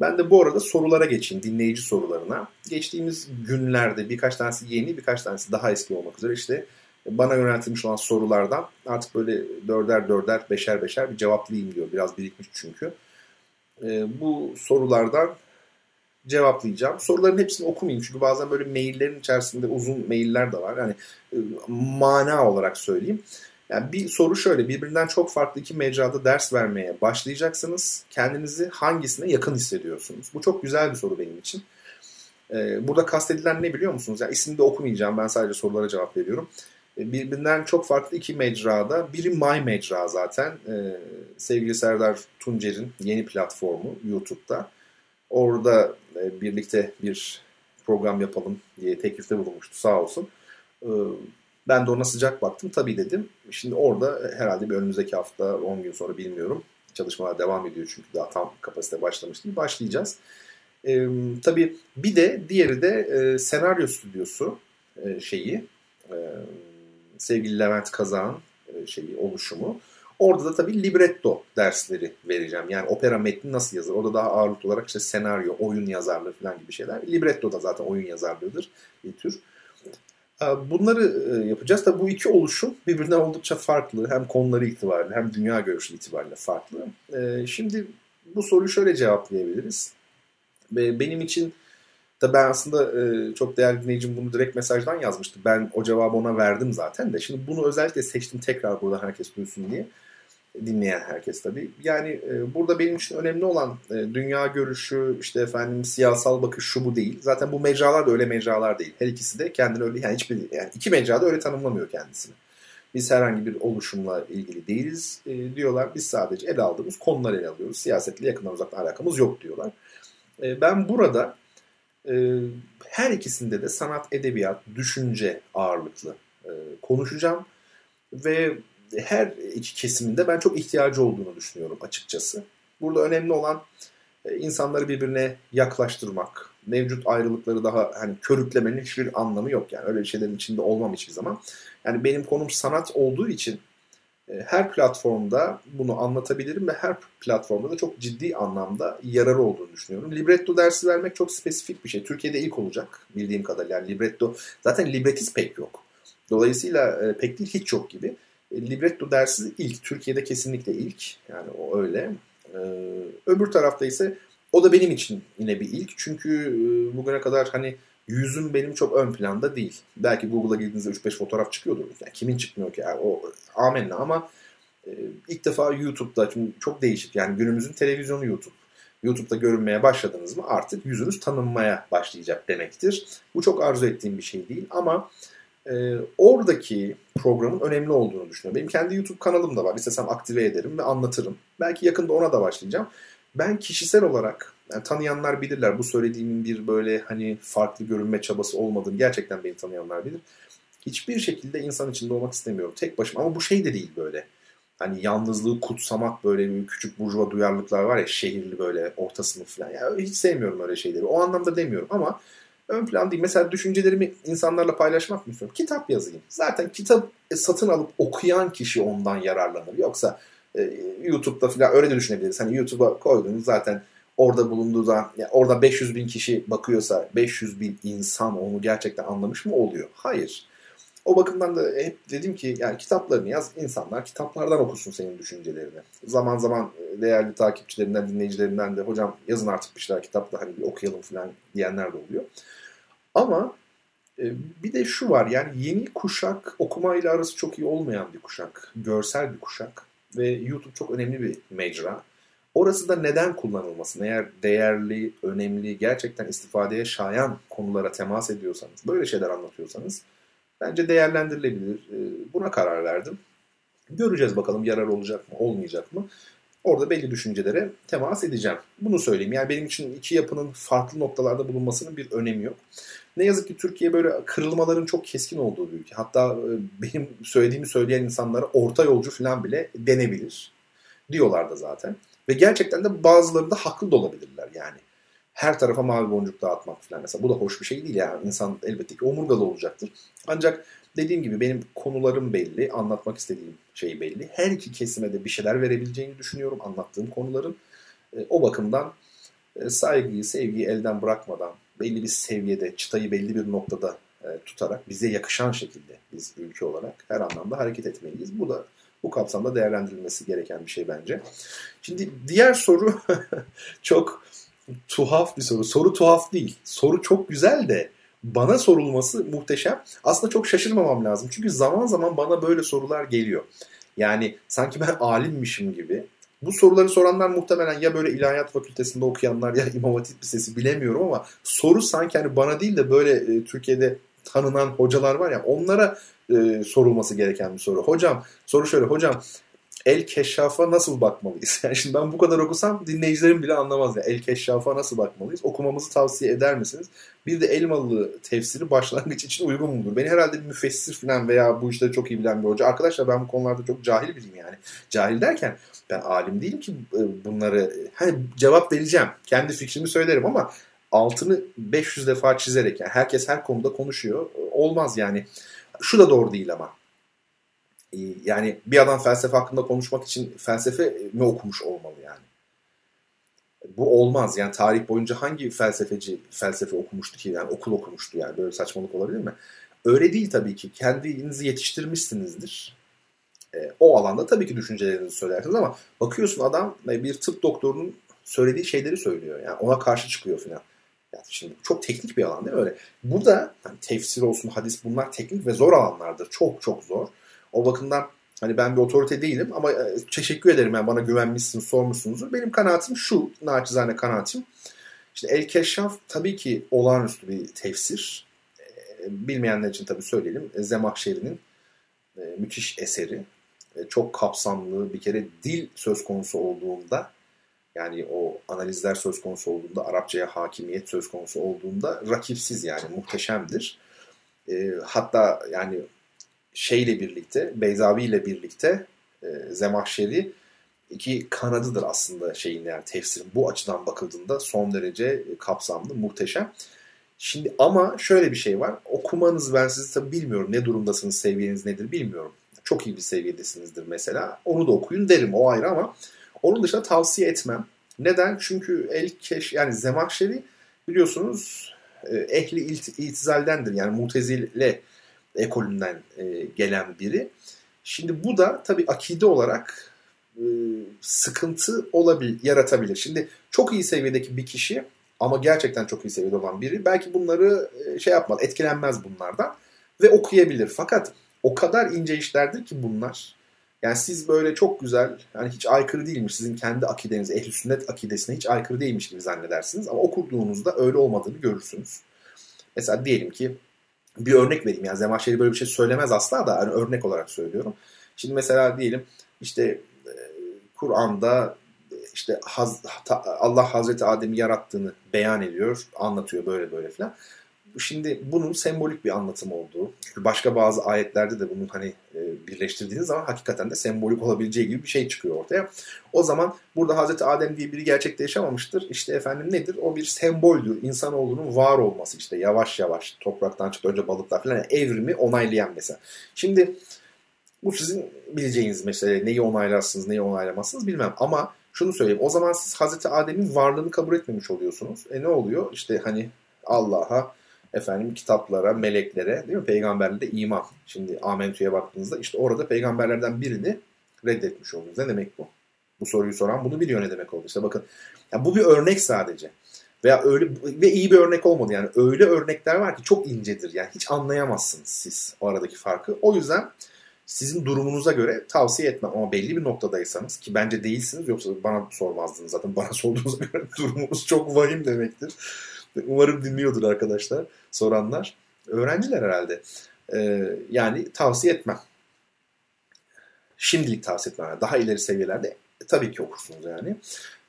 Ben de bu arada sorulara geçeyim, dinleyici sorularına. Geçtiğimiz günlerde birkaç tanesi yeni, birkaç tanesi daha eski olmak üzere işte bana yöneltilmiş olan sorulardan artık böyle dörder dörder, beşer beşer bir cevaplayayım diyor. Biraz birikmiş çünkü. E, bu sorulardan cevaplayacağım. Soruların hepsini okumayayım çünkü bazen böyle maillerin içerisinde uzun mailler de var. Yani e, mana olarak söyleyeyim. Yani bir soru şöyle, birbirinden çok farklı iki mecrada ders vermeye başlayacaksınız. Kendinizi hangisine yakın hissediyorsunuz? Bu çok güzel bir soru benim için. Ee, burada kastedilen ne biliyor musunuz? Yani ismini de okumayacağım, ben sadece sorulara cevap veriyorum. Ee, birbirinden çok farklı iki mecrada, biri My Mecra zaten. Ee, sevgili Serdar Tuncer'in yeni platformu YouTube'da. Orada e, birlikte bir program yapalım diye teklifte bulunmuştu sağ olsun. Ee, ben de ona sıcak baktım. Tabii dedim. Şimdi orada herhalde bir önümüzdeki hafta 10 gün sonra bilmiyorum. Çalışmalar devam ediyor çünkü daha tam kapasite başlamış değil. Başlayacağız. Ee, tabii bir de diğeri de e, senaryo stüdyosu e, şeyi. E, sevgili Levent Kazağ'ın e, şeyi oluşumu. Orada da tabii libretto dersleri vereceğim. Yani opera metni nasıl yazılır? Orada daha ağırlıklı olarak işte senaryo, oyun yazarlığı falan gibi şeyler. Libretto da zaten oyun yazarlığıdır bir tür. Ee, bunları e, yapacağız. Tabii bu iki oluşum birbirinden oldukça farklı. Hem konuları itibariyle hem dünya görüşü itibariyle farklı. Ee, şimdi bu soruyu şöyle cevaplayabiliriz. Benim için da ben aslında e, çok değerli dinleyicim bunu direkt mesajdan yazmıştı. Ben o cevabı ona verdim zaten de. Şimdi bunu özellikle seçtim tekrar burada herkes duysun diye dinleyen herkes tabii. Yani e, burada benim için önemli olan e, dünya görüşü, işte efendim siyasal bakış şu bu değil. Zaten bu mecralar da öyle mecralar değil. Her ikisi de kendini öyle yani hiçbir yani iki mecra da öyle tanımlamıyor kendisini. Biz herhangi bir oluşumla ilgili değiliz e, diyorlar. Biz sadece ele aldığımız konuları ele alıyoruz. Siyasetle yakından uzaktan alakamız yok diyorlar. E, ben burada e, her ikisinde de sanat, edebiyat, düşünce ağırlıklı e, konuşacağım. Ve her iki kesiminde ben çok ihtiyacı olduğunu düşünüyorum açıkçası. Burada önemli olan e, insanları birbirine yaklaştırmak, mevcut ayrılıkları daha hani körüklemenin hiçbir anlamı yok yani öyle şeylerin içinde olmam hiçbir zaman. Yani benim konum sanat olduğu için e, her platformda bunu anlatabilirim ve her platformda da çok ciddi anlamda yararı olduğunu düşünüyorum. Libretto dersi vermek çok spesifik bir şey. Türkiye'de ilk olacak bildiğim kadarıyla. Yani libretto zaten libretist pek yok. Dolayısıyla e, pek değil hiç yok gibi. Libretto dersi ilk. Türkiye'de kesinlikle ilk. Yani o öyle. Ee, öbür tarafta ise o da benim için yine bir ilk. Çünkü e, bugüne kadar hani yüzüm benim çok ön planda değil. Belki Google'a girdiğinizde 3-5 fotoğraf çıkıyordur. Yani kimin çıkmıyor ki? Yani o amenna ama e, ilk defa YouTube'da çünkü çok değişik. Yani günümüzün televizyonu YouTube. YouTube'da görünmeye başladınız mı artık yüzünüz tanınmaya başlayacak demektir. Bu çok arzu ettiğim bir şey değil ama e, oradaki programın önemli olduğunu düşünüyorum. Benim kendi YouTube kanalım da var. İstesem aktive ederim ve anlatırım. Belki yakında ona da başlayacağım. Ben kişisel olarak yani tanıyanlar bilirler. Bu söylediğimin bir böyle hani farklı görünme çabası olmadığını gerçekten beni tanıyanlar bilir. Hiçbir şekilde insan içinde olmak istemiyorum. Tek başıma ama bu şey de değil böyle. Hani yalnızlığı kutsamak böyle bir küçük burjuva duyarlılıklar var ya şehirli böyle orta sınıf falan. Yani hiç sevmiyorum öyle şeyleri. O anlamda demiyorum ama ön plan değil. Mesela düşüncelerimi insanlarla paylaşmak mı istiyorum? Kitap yazayım. Zaten kitap satın alıp okuyan kişi ondan yararlanır. Yoksa e, YouTube'da falan öyle de düşünebiliriz. Hani YouTube'a koyduğunuz zaten orada bulunduğu zaman yani orada 500 bin kişi bakıyorsa 500 bin insan onu gerçekten anlamış mı oluyor? Hayır. O bakımdan da hep dedim ki yani kitaplarını yaz insanlar kitaplardan okusun senin düşüncelerini. Zaman zaman değerli takipçilerinden, dinleyicilerinden de hocam yazın artık bir şeyler kitapta hani bir okuyalım falan diyenler de oluyor. Ama e, bir de şu var yani yeni kuşak okumayla arası çok iyi olmayan bir kuşak. Görsel bir kuşak ve YouTube çok önemli bir mecra. Orası da neden kullanılmasın? Eğer değerli, önemli, gerçekten istifadeye şayan konulara temas ediyorsanız, böyle şeyler anlatıyorsanız bence değerlendirilebilir. E, buna karar verdim. Göreceğiz bakalım yarar olacak mı, olmayacak mı? Orada belli düşüncelere temas edeceğim. Bunu söyleyeyim. Yani benim için iki yapının farklı noktalarda bulunmasının bir önemi yok. Ne yazık ki Türkiye böyle kırılmaların çok keskin olduğu bir ülke. Hatta e, benim söylediğimi söyleyen insanlara orta yolcu falan bile denebilir. Diyorlar da zaten. Ve gerçekten de bazıları da haklı da olabilirler yani. Her tarafa mavi boncuk dağıtmak falan mesela. Bu da hoş bir şey değil yani. İnsan elbette ki omurgalı olacaktır. Ancak dediğim gibi benim konularım belli. Anlatmak istediğim şey belli. Her iki kesime de bir şeyler verebileceğini düşünüyorum anlattığım konuların. E, o bakımdan e, saygıyı, sevgiyi elden bırakmadan belli bir seviyede, çıtayı belli bir noktada e, tutarak bize yakışan şekilde biz ülke olarak her anlamda hareket etmeliyiz. Bu da bu kapsamda değerlendirilmesi gereken bir şey bence. Şimdi diğer soru çok tuhaf bir soru. Soru tuhaf değil. Soru çok güzel de bana sorulması muhteşem. Aslında çok şaşırmamam lazım. Çünkü zaman zaman bana böyle sorular geliyor. Yani sanki ben alimmişim gibi. Bu soruları soranlar muhtemelen ya böyle ilahiyat fakültesinde okuyanlar ya İmam Hatip Lisesi bilemiyorum ama soru sanki hani bana değil de böyle e, Türkiye'de tanınan hocalar var ya onlara e, sorulması gereken bir soru. Hocam soru şöyle hocam El Keşşaf'a nasıl bakmalıyız? Yani şimdi ben bu kadar okusam dinleyicilerim bile anlamaz. ya. El Keşşaf'a nasıl bakmalıyız? Okumamızı tavsiye eder misiniz? Bir de Elmalı tefsiri başlangıç için uygun mudur? Beni herhalde bir müfessir falan veya bu işleri çok iyi bilen bir hoca. Arkadaşlar ben bu konularda çok cahil biriyim yani. Cahil derken ben alim değilim ki e, bunları hani cevap vereceğim. Kendi fikrimi söylerim ama altını 500 defa çizerek yani herkes her konuda konuşuyor. Olmaz yani. Şu da doğru değil ama yani bir adam felsefe hakkında konuşmak için felsefe mi okumuş olmalı yani? Bu olmaz. Yani tarih boyunca hangi felsefeci felsefe okumuştu ki? Yani okul okumuştu yani. Böyle saçmalık olabilir mi? Öyle değil tabii ki. Kendinizi yetiştirmişsinizdir. E, o alanda tabii ki düşüncelerinizi söylersiniz ama bakıyorsun adam e, bir tıp doktorunun söylediği şeyleri söylüyor. Yani ona karşı çıkıyor falan. Yani şimdi çok teknik bir alan değil mi öyle? Burada hani tefsir olsun, hadis bunlar teknik ve zor alanlardır. Çok çok zor. O bakımdan hani ben bir otorite değilim ama e, teşekkür ederim yani bana güvenmişsiniz, sormuşsunuz. Benim kanaatim şu, naçizane kanaatim. İşte El Keşşaf tabii ki olağanüstü bir tefsir. E, bilmeyenler için tabii söyleyelim. Zemahşeri'nin e, müthiş eseri. Çok kapsamlı bir kere dil söz konusu olduğunda yani o analizler söz konusu olduğunda, Arapçaya hakimiyet söz konusu olduğunda rakipsiz yani muhteşemdir. E, hatta yani şeyle birlikte, Beyzavi ile birlikte e, Zemahşeri iki kanadıdır aslında şeyin yani tefsirin. Bu açıdan bakıldığında son derece kapsamlı, muhteşem. Şimdi ama şöyle bir şey var. Okumanız ben sizi tabii bilmiyorum ne durumdasınız, seviyeniz nedir bilmiyorum. Çok iyi bir seviyedesinizdir mesela. Onu da okuyun derim o ayrı ama onun dışında tavsiye etmem. Neden? Çünkü el keş yani Zemahşeri biliyorsunuz e, ehli itizaldendir. Yani mutezile ekolünden e, gelen biri. Şimdi bu da tabii akide olarak e, sıkıntı olabilir, yaratabilir. Şimdi çok iyi seviyedeki bir kişi ama gerçekten çok iyi seviyede olan biri belki bunları şey yapmaz, etkilenmez bunlardan ve okuyabilir. Fakat o kadar ince işlerdir ki bunlar yani siz böyle çok güzel, yani hiç aykırı değilmiş sizin kendi akideniz, ehl sünnet akidesine hiç aykırı değilmiş gibi zannedersiniz. Ama okuduğunuzda öyle olmadığını görürsünüz. Mesela diyelim ki bir örnek vereyim. Yani Zemahşeri böyle bir şey söylemez asla da yani örnek olarak söylüyorum. Şimdi mesela diyelim işte e, Kur'an'da işte Allah Hazreti Adem'i yarattığını beyan ediyor, anlatıyor böyle böyle falan. Şimdi bunun sembolik bir anlatım olduğu, başka bazı ayetlerde de bunun hani e, birleştirdiğiniz zaman hakikaten de sembolik olabileceği gibi bir şey çıkıyor ortaya. O zaman burada Hazreti Adem diye biri gerçekte yaşamamıştır. İşte efendim nedir? O bir semboldür. İnsanoğlunun var olması işte yavaş yavaş topraktan çıktı önce balıklar falan yani evrimi onaylayan mesela. Şimdi bu sizin bileceğiniz mesele. Neyi onaylarsınız, neyi onaylamazsınız bilmem. Ama şunu söyleyeyim. O zaman siz Hazreti Adem'in varlığını kabul etmemiş oluyorsunuz. E ne oluyor? İşte hani Allah'a efendim kitaplara, meleklere, değil mi? Peygamberlere iman. Şimdi Amentü'ye baktığınızda işte orada peygamberlerden birini reddetmiş oldunuz. Ne demek bu? Bu soruyu soran bunu biliyor ne demek oldu. İşte bakın yani bu bir örnek sadece. Veya öyle ve iyi bir örnek olmadı yani. Öyle örnekler var ki çok incedir. Yani hiç anlayamazsınız siz o aradaki farkı. O yüzden sizin durumunuza göre tavsiye etmem ama belli bir noktadaysanız ki bence değilsiniz yoksa bana sormazdınız zaten bana sorduğunuza göre durumunuz çok vahim demektir. Umarım dinliyordur arkadaşlar, soranlar. Öğrenciler herhalde. Ee, yani tavsiye etmem. Şimdilik tavsiye etmem. Daha ileri seviyelerde e, tabii ki okursunuz yani.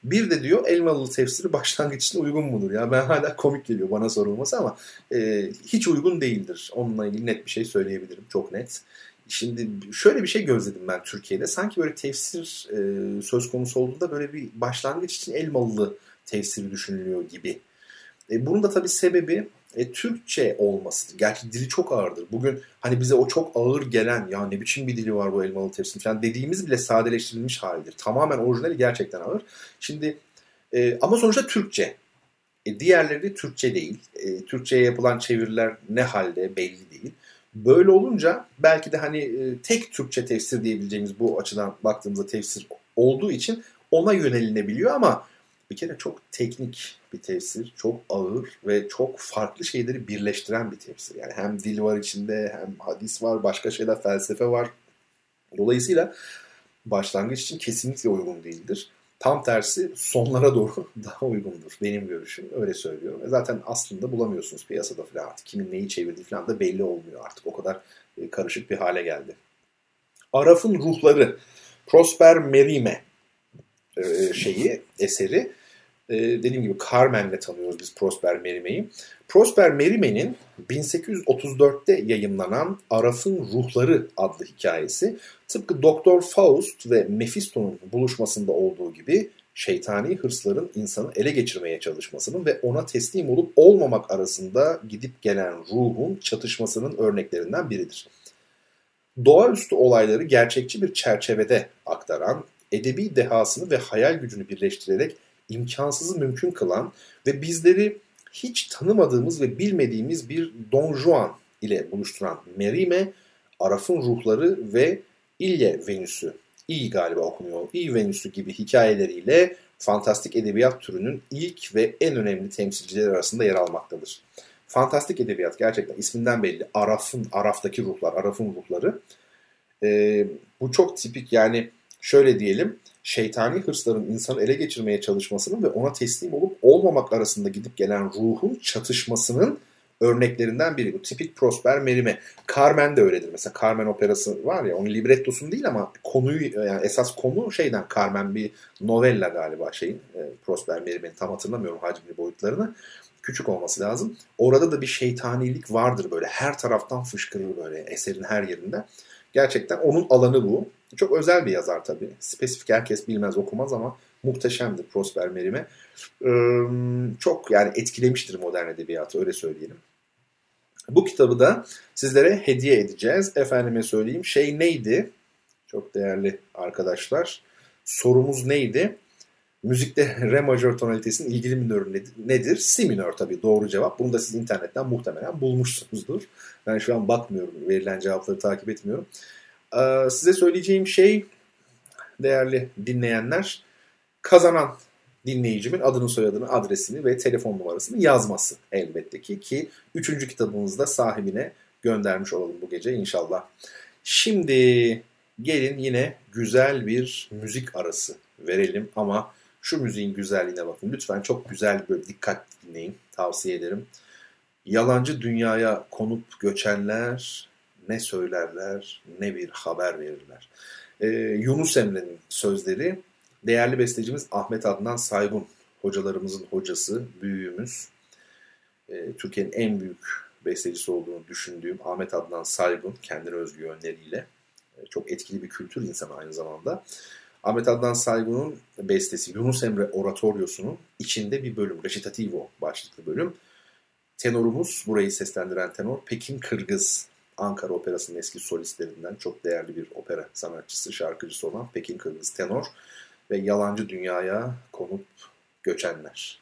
Bir de diyor Elmalı tefsiri başlangıç için uygun mudur? Ya ben hala komik geliyor bana sorulması ama e, hiç uygun değildir. Onunla ilgili net bir şey söyleyebilirim. Çok net. Şimdi şöyle bir şey gözledim ben Türkiye'de. Sanki böyle tefsir e, söz konusu olduğunda böyle bir başlangıç için Elmalı tefsiri düşünülüyor gibi e, bunun da tabii sebebi e, Türkçe olması. Gerçi dili çok ağırdır. Bugün hani bize o çok ağır gelen ya ne biçim bir dili var bu elmalı tepsi falan dediğimiz bile sadeleştirilmiş halidir. Tamamen orijinali gerçekten ağır. Şimdi e, ama sonuçta Türkçe. E, diğerleri de Türkçe değil. E, Türkçe'ye yapılan çeviriler ne halde belli değil. Böyle olunca belki de hani e, tek Türkçe tefsir diyebileceğimiz bu açıdan baktığımızda tefsir olduğu için ona yönelinebiliyor ama bir kere çok teknik bir tefsir, çok ağır ve çok farklı şeyleri birleştiren bir tefsir. Yani hem dil var içinde, hem hadis var, başka şeyler, felsefe var. Dolayısıyla başlangıç için kesinlikle uygun değildir. Tam tersi sonlara doğru daha uygundur. Benim görüşüm öyle söylüyorum. E zaten aslında bulamıyorsunuz piyasada falan artık. Kimin neyi çevirdiği falan da belli olmuyor artık. O kadar e, karışık bir hale geldi. Araf'ın ruhları Prosper Merime e, şeyi, eseri e, dediğim gibi Carmen'le tanıyoruz biz Prosper Merime'yi. Prosper Merime'nin 1834'te yayınlanan Araf'ın Ruhları adlı hikayesi tıpkı Doktor Faust ve Mephisto'nun buluşmasında olduğu gibi şeytani hırsların insanı ele geçirmeye çalışmasının ve ona teslim olup olmamak arasında gidip gelen ruhun çatışmasının örneklerinden biridir. doğaüstü olayları gerçekçi bir çerçevede aktaran, edebi dehasını ve hayal gücünü birleştirerek imkansızı mümkün kılan ve bizleri hiç tanımadığımız ve bilmediğimiz bir Don Juan ile buluşturan Merime, Araf'ın ruhları ve İlye Venüs'ü, iyi galiba okunuyor, İyi Venüs'ü gibi hikayeleriyle fantastik edebiyat türünün ilk ve en önemli temsilcileri arasında yer almaktadır. Fantastik edebiyat gerçekten isminden belli. Araf'ın, Araf'taki ruhlar, Araf'ın ruhları. Ee, bu çok tipik yani şöyle diyelim şeytani hırsların insanı ele geçirmeye çalışmasının ve ona teslim olup olmamak arasında gidip gelen ruhun çatışmasının örneklerinden biri. Bu tipik Prosper Merime. Carmen de öyledir. Mesela Carmen operası var ya onun librettosunu değil ama konuyu yani esas konu şeyden Carmen bir novella galiba şeyin e, Prosper Merime'nin tam hatırlamıyorum hacmini boyutlarını. Küçük olması lazım. Orada da bir şeytanilik vardır böyle her taraftan fışkırır böyle eserin her yerinde. Gerçekten onun alanı bu. Çok özel bir yazar tabii. Spesifik herkes bilmez okumaz ama muhteşemdir Prosper Merime. Çok yani etkilemiştir modern edebiyatı öyle söyleyelim. Bu kitabı da sizlere hediye edeceğiz. Efendime söyleyeyim şey neydi? Çok değerli arkadaşlar. Sorumuz neydi? Müzikte re majör tonalitesinin ilgili minörü nedir? Si minör tabii doğru cevap. Bunu da siz internetten muhtemelen bulmuşsunuzdur. Ben şu an bakmıyorum. Verilen cevapları takip etmiyorum. Ee, size söyleyeceğim şey değerli dinleyenler kazanan dinleyicimin adını soyadını adresini ve telefon numarasını yazması elbette ki ki üçüncü kitabımızda sahibine göndermiş olalım bu gece inşallah. Şimdi gelin yine güzel bir müzik arası verelim ama şu müziğin güzelliğine bakın. Lütfen çok güzel böyle dikkat dinleyin tavsiye ederim. Yalancı dünyaya konup göçenler ne söylerler ne bir haber verirler. Ee, Yunus Emre'nin sözleri değerli bestecimiz Ahmet Adnan Saygun hocalarımızın hocası, büyüğümüz. Ee, Türkiye'nin en büyük bestecisi olduğunu düşündüğüm Ahmet Adnan Saygun kendine özgü yönleriyle e, çok etkili bir kültür insanı aynı zamanda. Ahmet Adnan Saygun'un bestesi Yunus Emre Oratoryosu'nun içinde bir bölüm, Recitativo başlıklı bölüm. Tenorumuz, burayı seslendiren tenor Pekin Kırgız. Ankara Operası'nın eski solistlerinden çok değerli bir opera sanatçısı, şarkıcısı olan Pekin Kırgız tenor ve yalancı dünyaya konup göçenler.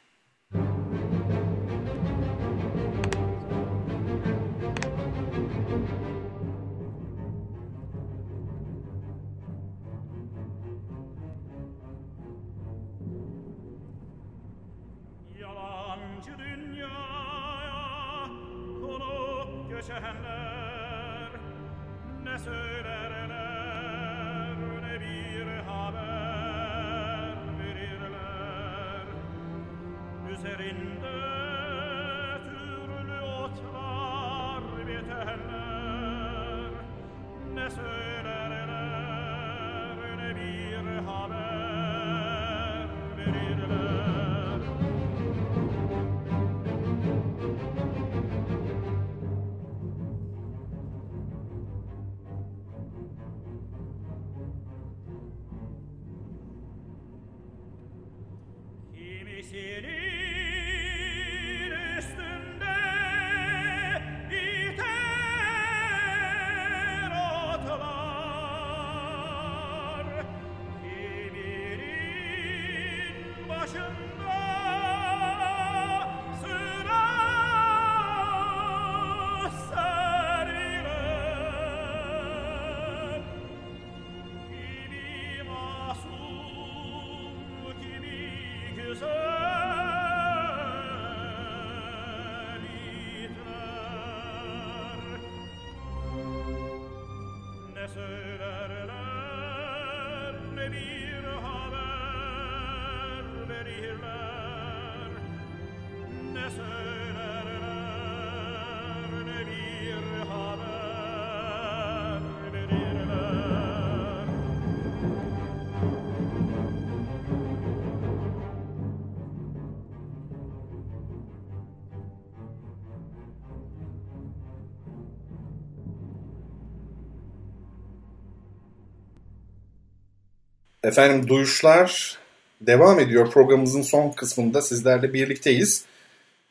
Efendim duyuşlar devam ediyor. Programımızın son kısmında sizlerle birlikteyiz.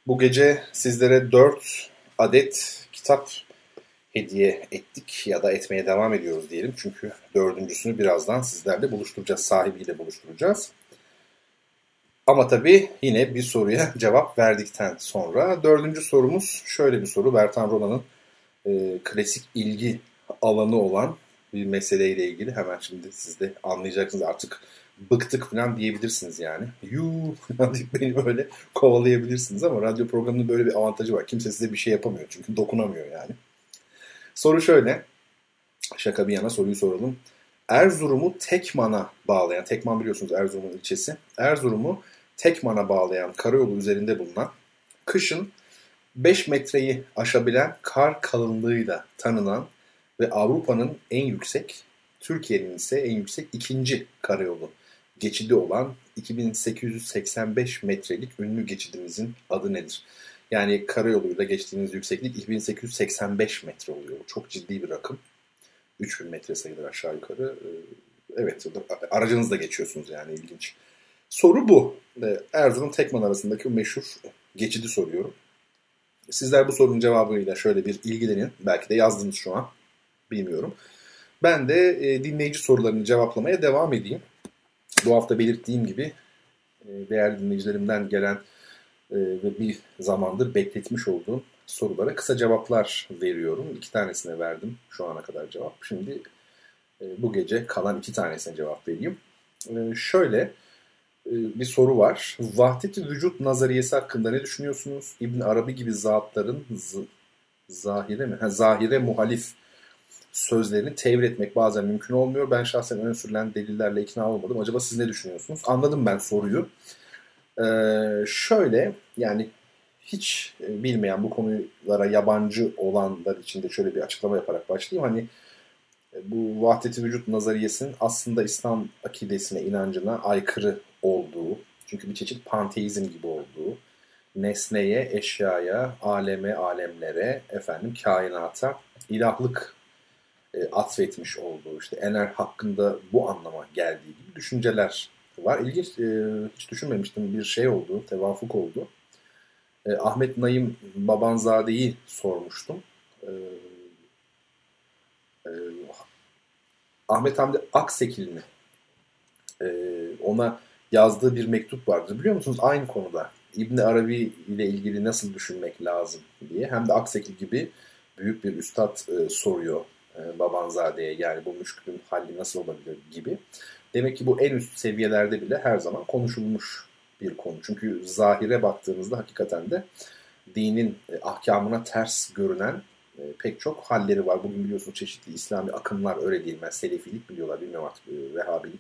Bu gece sizlere 4 adet kitap hediye ettik ya da etmeye devam ediyoruz diyelim. Çünkü dördüncüsünü birazdan sizlerle buluşturacağız, sahibiyle buluşturacağız. Ama tabii yine bir soruya cevap verdikten sonra dördüncü sorumuz şöyle bir soru. Bertan Rona'nın e, klasik ilgi alanı olan bir meseleyle ilgili. Hemen şimdi siz de anlayacaksınız artık bıktık falan diyebilirsiniz yani. Yuh falan deyip beni böyle kovalayabilirsiniz ama radyo programının böyle bir avantajı var. Kimse size bir şey yapamıyor çünkü dokunamıyor yani. Soru şöyle. Şaka bir yana soruyu soralım. Erzurum'u Tekman'a bağlayan, Tekman biliyorsunuz Erzurum'un ilçesi. Erzurum'u Tekman'a bağlayan karayolu üzerinde bulunan, kışın 5 metreyi aşabilen kar kalınlığıyla tanınan ve Avrupa'nın en yüksek, Türkiye'nin ise en yüksek ikinci karayolu geçidi olan 2885 metrelik ünlü geçidimizin adı nedir? Yani karayoluyla geçtiğiniz yükseklik 2885 metre oluyor. Çok ciddi bir rakım. 3000 metre sayılır aşağı yukarı. Ee, evet aracınızla geçiyorsunuz yani ilginç. Soru bu. Ee, Erzurum Tekman arasındaki meşhur geçidi soruyorum. Sizler bu sorunun cevabıyla şöyle bir ilgilenin. Belki de yazdınız şu an. Bilmiyorum. Ben de e, dinleyici sorularını cevaplamaya devam edeyim. Bu hafta belirttiğim gibi e, değerli dinleyicilerimden gelen e, ve bir zamandır bekletmiş olduğum sorulara kısa cevaplar veriyorum. İki tanesine verdim şu ana kadar cevap. Şimdi e, bu gece kalan iki tanesine cevap vereyim. E, şöyle e, bir soru var. Vahdet-i vücut nazariyesi hakkında ne düşünüyorsunuz? İbn Arabi gibi zatların zahire mi? Ha, zahire muhalif sözlerini tevir etmek bazen mümkün olmuyor. Ben şahsen ön sürülen delillerle ikna olmadım. Acaba siz ne düşünüyorsunuz? Anladım ben soruyu. Ee, şöyle yani hiç bilmeyen bu konulara yabancı olanlar için de şöyle bir açıklama yaparak başlayayım. Hani e, bu vahdeti vücut nazariyesinin aslında İslam akidesine, inancına aykırı olduğu, çünkü bir çeşit panteizm gibi olduğu, nesneye, eşyaya, aleme, alemlere, efendim kainata ilahlık e, atfetmiş olduğu, işte ener hakkında bu anlama geldiği gibi düşünceler var. İlginç, e, hiç düşünmemiştim bir şey oldu, tevafuk oldu. E, Ahmet Naim Babanzade'yi sormuştum. E, e, Ahmet Hamdi Aksekil'in e, ona yazdığı bir mektup vardır. Biliyor musunuz aynı konuda İbn Arabi ile ilgili nasıl düşünmek lazım diye hem de Aksekil gibi büyük bir üstad e, soruyor e, Babanzade'ye yani bu müşkülün halli nasıl olabilir gibi. Demek ki bu en üst seviyelerde bile her zaman konuşulmuş bir konu. Çünkü zahire baktığınızda hakikaten de dinin e, ahkamına ters görünen e, pek çok halleri var. Bugün biliyorsunuz çeşitli İslami akımlar öyle değil. Ben Selefilik biliyorlar bilmiyorum artık e, Vehhabilik.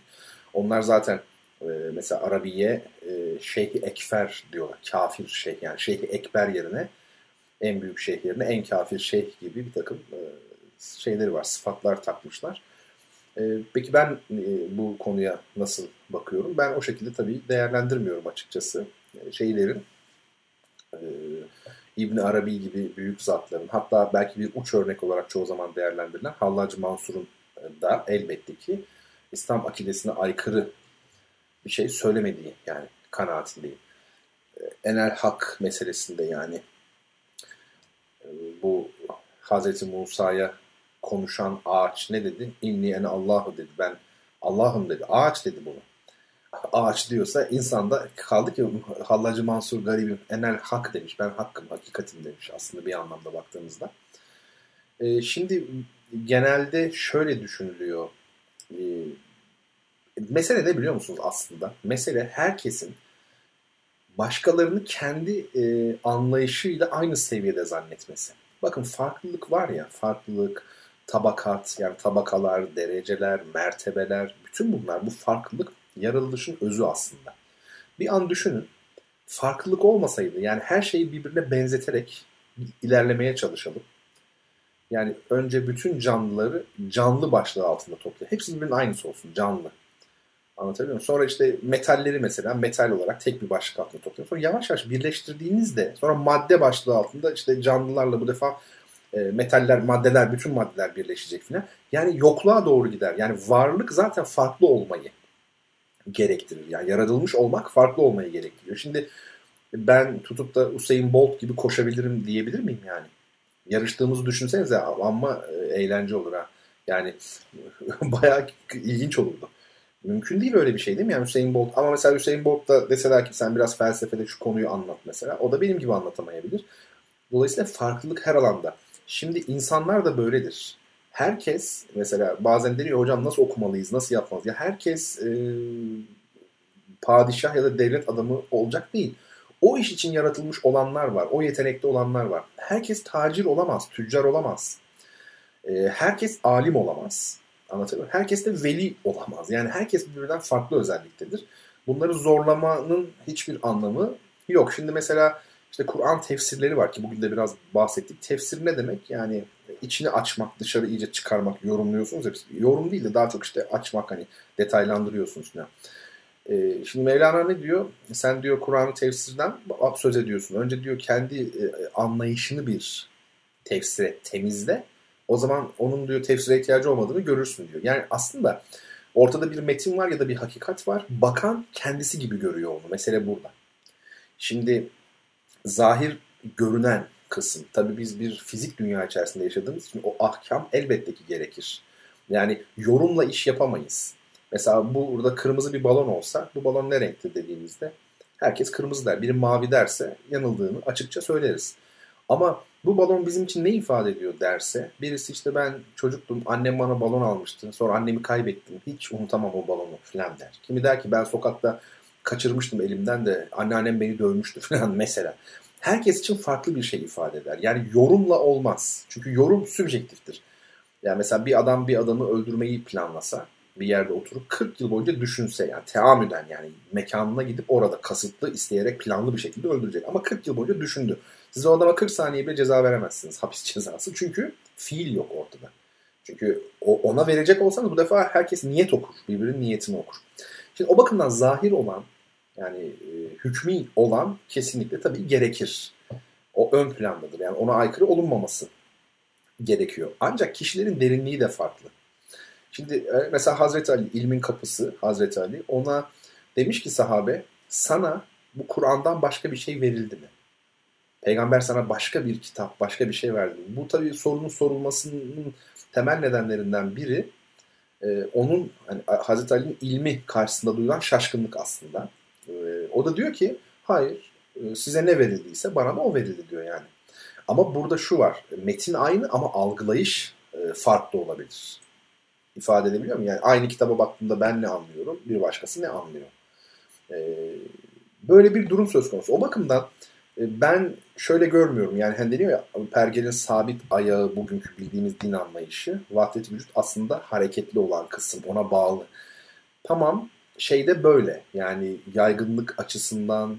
Onlar zaten e, mesela Arabiye e, Şeyh Ekfer diyorlar. Kafir şeyh yani Şeyh Ekber yerine en büyük şeyh yerine en kafir şeyh gibi bir takım şeyleri var. Sıfatlar takmışlar. E, peki ben e, bu konuya nasıl bakıyorum? Ben o şekilde tabii değerlendirmiyorum açıkçası. E, şeylerin e, İbn Arabi gibi büyük zatların hatta belki bir uç örnek olarak çoğu zaman değerlendirilen Hallacı Mansur'un e, da elbette ki İslam akidesine aykırı bir şey söylemediği yani kanaatindeyim. E, enel hak meselesinde yani e, bu Hazreti Musa'ya konuşan ağaç ne dedi? İnni ene Allahu dedi. Ben Allah'ım dedi. Ağaç dedi bunu. Ağaç diyorsa insanda kaldı ki Hallacı Mansur Garibim enel hak demiş. Ben hakkım, hakikatim demiş aslında bir anlamda baktığımızda. Ee, şimdi genelde şöyle düşünülüyor. Ee, mesele ne biliyor musunuz aslında? Mesele herkesin başkalarını kendi e, anlayışıyla aynı seviyede zannetmesi. Bakın farklılık var ya, farklılık, tabakat yani tabakalar, dereceler, mertebeler bütün bunlar bu farklılık yaratılışın özü aslında. Bir an düşünün farklılık olmasaydı yani her şeyi birbirine benzeterek ilerlemeye çalışalım. Yani önce bütün canlıları canlı başlığı altında toplayalım. Hepsi birbirinin aynısı olsun canlı. Anlatabiliyor muyum? Sonra işte metalleri mesela metal olarak tek bir başlık altında toplayalım. Sonra yavaş yavaş birleştirdiğinizde sonra madde başlığı altında işte canlılarla bu defa e, metaller, maddeler, bütün maddeler birleşecek filan. Yani yokluğa doğru gider. Yani varlık zaten farklı olmayı gerektirir. Yani yaratılmış olmak farklı olmayı gerektiriyor. Şimdi ben tutup da Usain Bolt gibi koşabilirim diyebilir miyim yani? Yarıştığımızı düşünsenize ama e, eğlence olur ha. Yani bayağı ilginç olurdu. Mümkün değil öyle bir şey değil mi? Yani Hüseyin Bolt ama mesela Hüseyin Bolt da deseler ki sen biraz felsefede şu konuyu anlat mesela. O da benim gibi anlatamayabilir. Dolayısıyla farklılık her alanda. Şimdi insanlar da böyledir. Herkes mesela bazen deniyor hocam nasıl okumalıyız, nasıl yapmalıyız? Ya herkes e, padişah ya da devlet adamı olacak değil. O iş için yaratılmış olanlar var. O yetenekli olanlar var. Herkes tacir olamaz, tüccar olamaz. E, herkes alim olamaz. Anlatabiliyor muyum? Herkes de veli olamaz. Yani herkes birbirinden farklı özelliktedir. Bunları zorlamanın hiçbir anlamı yok. Şimdi mesela işte Kur'an tefsirleri var ki bugün de biraz bahsettik. Tefsir ne demek? Yani içini açmak, dışarı iyice çıkarmak, yorumluyorsunuz. Hepsi. Yorum değil de daha çok işte açmak hani detaylandırıyorsunuz. Yani. Ee, şimdi Mevlana ne diyor? Sen diyor Kur'an'ı tefsirden söz ediyorsun. Önce diyor kendi e, anlayışını bir tefsire temizle. O zaman onun diyor tefsire ihtiyacı olmadığını görürsün diyor. Yani aslında ortada bir metin var ya da bir hakikat var. Bakan kendisi gibi görüyor onu. Mesele burada. Şimdi zahir görünen kısım. Tabii biz bir fizik dünya içerisinde yaşadığımız için o ahkam elbette ki gerekir. Yani yorumla iş yapamayız. Mesela burada kırmızı bir balon olsa bu balon ne renktir dediğimizde herkes kırmızı der. Biri mavi derse yanıldığını açıkça söyleriz. Ama bu balon bizim için ne ifade ediyor derse birisi işte ben çocuktum annem bana balon almıştı sonra annemi kaybettim hiç unutamam o balonu falan der. Kimi der ki ben sokakta kaçırmıştım elimden de anneannem beni dövmüştü falan mesela. Herkes için farklı bir şey ifade eder. Yani yorumla olmaz. Çünkü yorum sübjektiftir. Yani mesela bir adam bir adamı öldürmeyi planlasa bir yerde oturup 40 yıl boyunca düşünse yani teamüden yani mekanına gidip orada kasıtlı isteyerek planlı bir şekilde öldürecek. Ama 40 yıl boyunca düşündü. Siz o adama 40 saniye bile ceza veremezsiniz hapis cezası. Çünkü fiil yok ortada. Çünkü ona verecek olsanız bu defa herkes niyet okur. Birbirinin niyetini okur. Şimdi o bakımdan zahir olan yani e, hükmü olan kesinlikle tabii gerekir. O ön plandadır. Yani ona aykırı olunmaması gerekiyor. Ancak kişilerin derinliği de farklı. Şimdi e, mesela Hazreti Ali, ilmin kapısı Hazreti Ali ona demiş ki sahabe sana bu Kur'an'dan başka bir şey verildi mi? Peygamber sana başka bir kitap, başka bir şey verdi. Bu tabii sorunun sorulmasının temel nedenlerinden biri e, onun hani, Hazreti Ali'nin ilmi karşısında duyulan şaşkınlık aslında. O da diyor ki hayır e, size ne verildiyse bana da o verildi diyor yani. Ama burada şu var. Metin aynı ama algılayış e, farklı olabilir. İfade edebiliyor muyum? Yani aynı kitaba baktığımda ben ne anlıyorum, bir başkası ne anlıyor. E, böyle bir durum söz konusu. O bakımdan ben şöyle görmüyorum. Yani hani deniyor ya pergelin sabit ayağı bugünkü bildiğimiz din anlayışı. Vahdet vücut aslında hareketli olan kısım. Ona bağlı. Tamam şeyde böyle. Yani yaygınlık açısından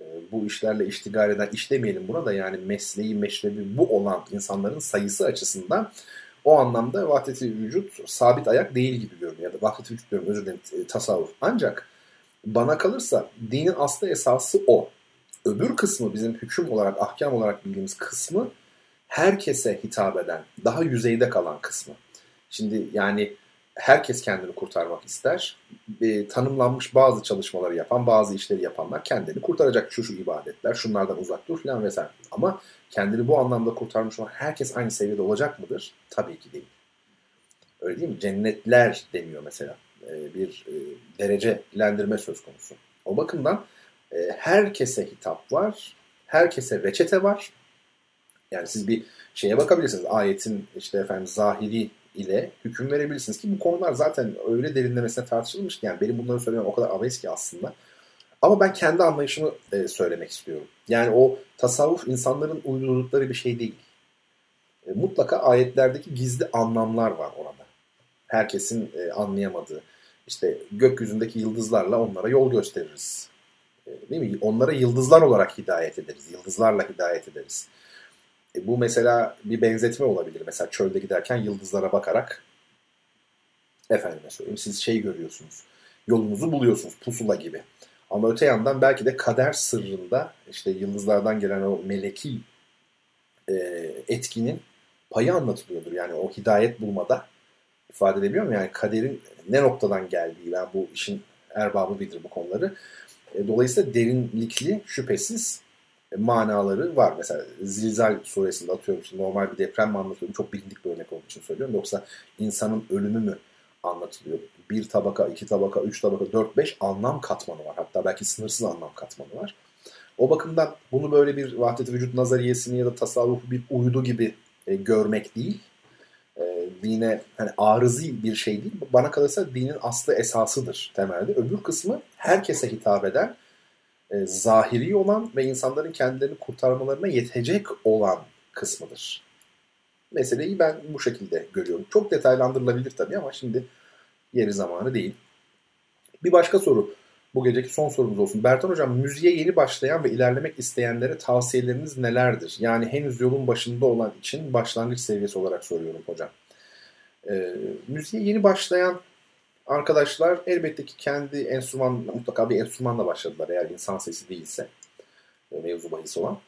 e, bu işlerle iştigal eden işlemeyelim buna da yani mesleği meşrebi bu olan insanların sayısı açısından o anlamda vahdeti vücut sabit ayak değil gibi görünüyor. Ya da vahdeti vücut diyorum özür dilerim e, tasavvuf. Ancak bana kalırsa dinin aslı esası o. Öbür kısmı bizim hüküm olarak, ahkam olarak bildiğimiz kısmı herkese hitap eden, daha yüzeyde kalan kısmı. Şimdi yani herkes kendini kurtarmak ister. E, tanımlanmış bazı çalışmaları yapan, bazı işleri yapanlar kendini kurtaracak şu şu ibadetler, şunlardan uzak dur falan vesaire. Ama kendini bu anlamda kurtarmış olan herkes aynı seviyede olacak mıdır? Tabii ki değil. Öyle değil mi? Cennetler deniyor mesela. E, bir e, derecelendirme söz konusu. O bakımdan e, herkese hitap var. Herkese reçete var. Yani siz bir şeye bakabilirsiniz. Ayetin işte efendim zahiri ile hüküm verebilirsiniz ki bu konular zaten öyle derinlemesine tartışılmış ki yani benim bunları söylemem o kadar abes ki aslında. Ama ben kendi anlayışımı e, söylemek istiyorum. Yani o tasavvuf insanların uydurdukları bir şey değil. E, mutlaka ayetlerdeki gizli anlamlar var orada. Herkesin e, anlayamadığı. İşte gökyüzündeki yıldızlarla onlara yol gösteririz. Değil mi? Onlara yıldızlar olarak hidayet ederiz. Yıldızlarla hidayet ederiz. E, bu mesela bir benzetme olabilir. Mesela çölde giderken yıldızlara bakarak efendime söyleyeyim siz şey görüyorsunuz. Yolunuzu buluyorsunuz pusula gibi. Ama öte yandan belki de kader sırrında işte yıldızlardan gelen o meleki e, etkinin payı anlatılıyordur. Yani o hidayet bulmada ifade edebiliyor muyum? Yani kaderin ne noktadan geldiği, ben bu işin erbabı bilir bu konuları. E, dolayısıyla derinlikli şüphesiz manaları var. Mesela Zilzal suresinde atıyorum işte normal bir deprem mi anlatıyorum? Çok bilindik bir örnek olduğu için söylüyorum. Yoksa insanın ölümü mü anlatılıyor? Bir tabaka, iki tabaka, üç tabaka, dört, beş anlam katmanı var. Hatta belki sınırsız anlam katmanı var. O bakımdan bunu böyle bir vahdet vücut nazariyesini ya da tasavvufu bir uydu gibi e, görmek değil. E, dine hani arızi bir şey değil. Bana kalırsa dinin aslı esasıdır temelde. Öbür kısmı herkese hitap eden, e, zahiri olan ve insanların kendilerini kurtarmalarına yetecek olan kısmıdır. Meseleyi ben bu şekilde görüyorum. Çok detaylandırılabilir tabii ama şimdi yeri zamanı değil. Bir başka soru. Bu geceki son sorumuz olsun. Bertan Hocam müziğe yeni başlayan ve ilerlemek isteyenlere tavsiyeleriniz nelerdir? Yani henüz yolun başında olan için başlangıç seviyesi olarak soruyorum hocam. Ee, müziğe yeni başlayan arkadaşlar elbette ki kendi enstrüman, mutlaka bir enstrümanla başladılar eğer insan sesi değilse e, mevzu bahis olan.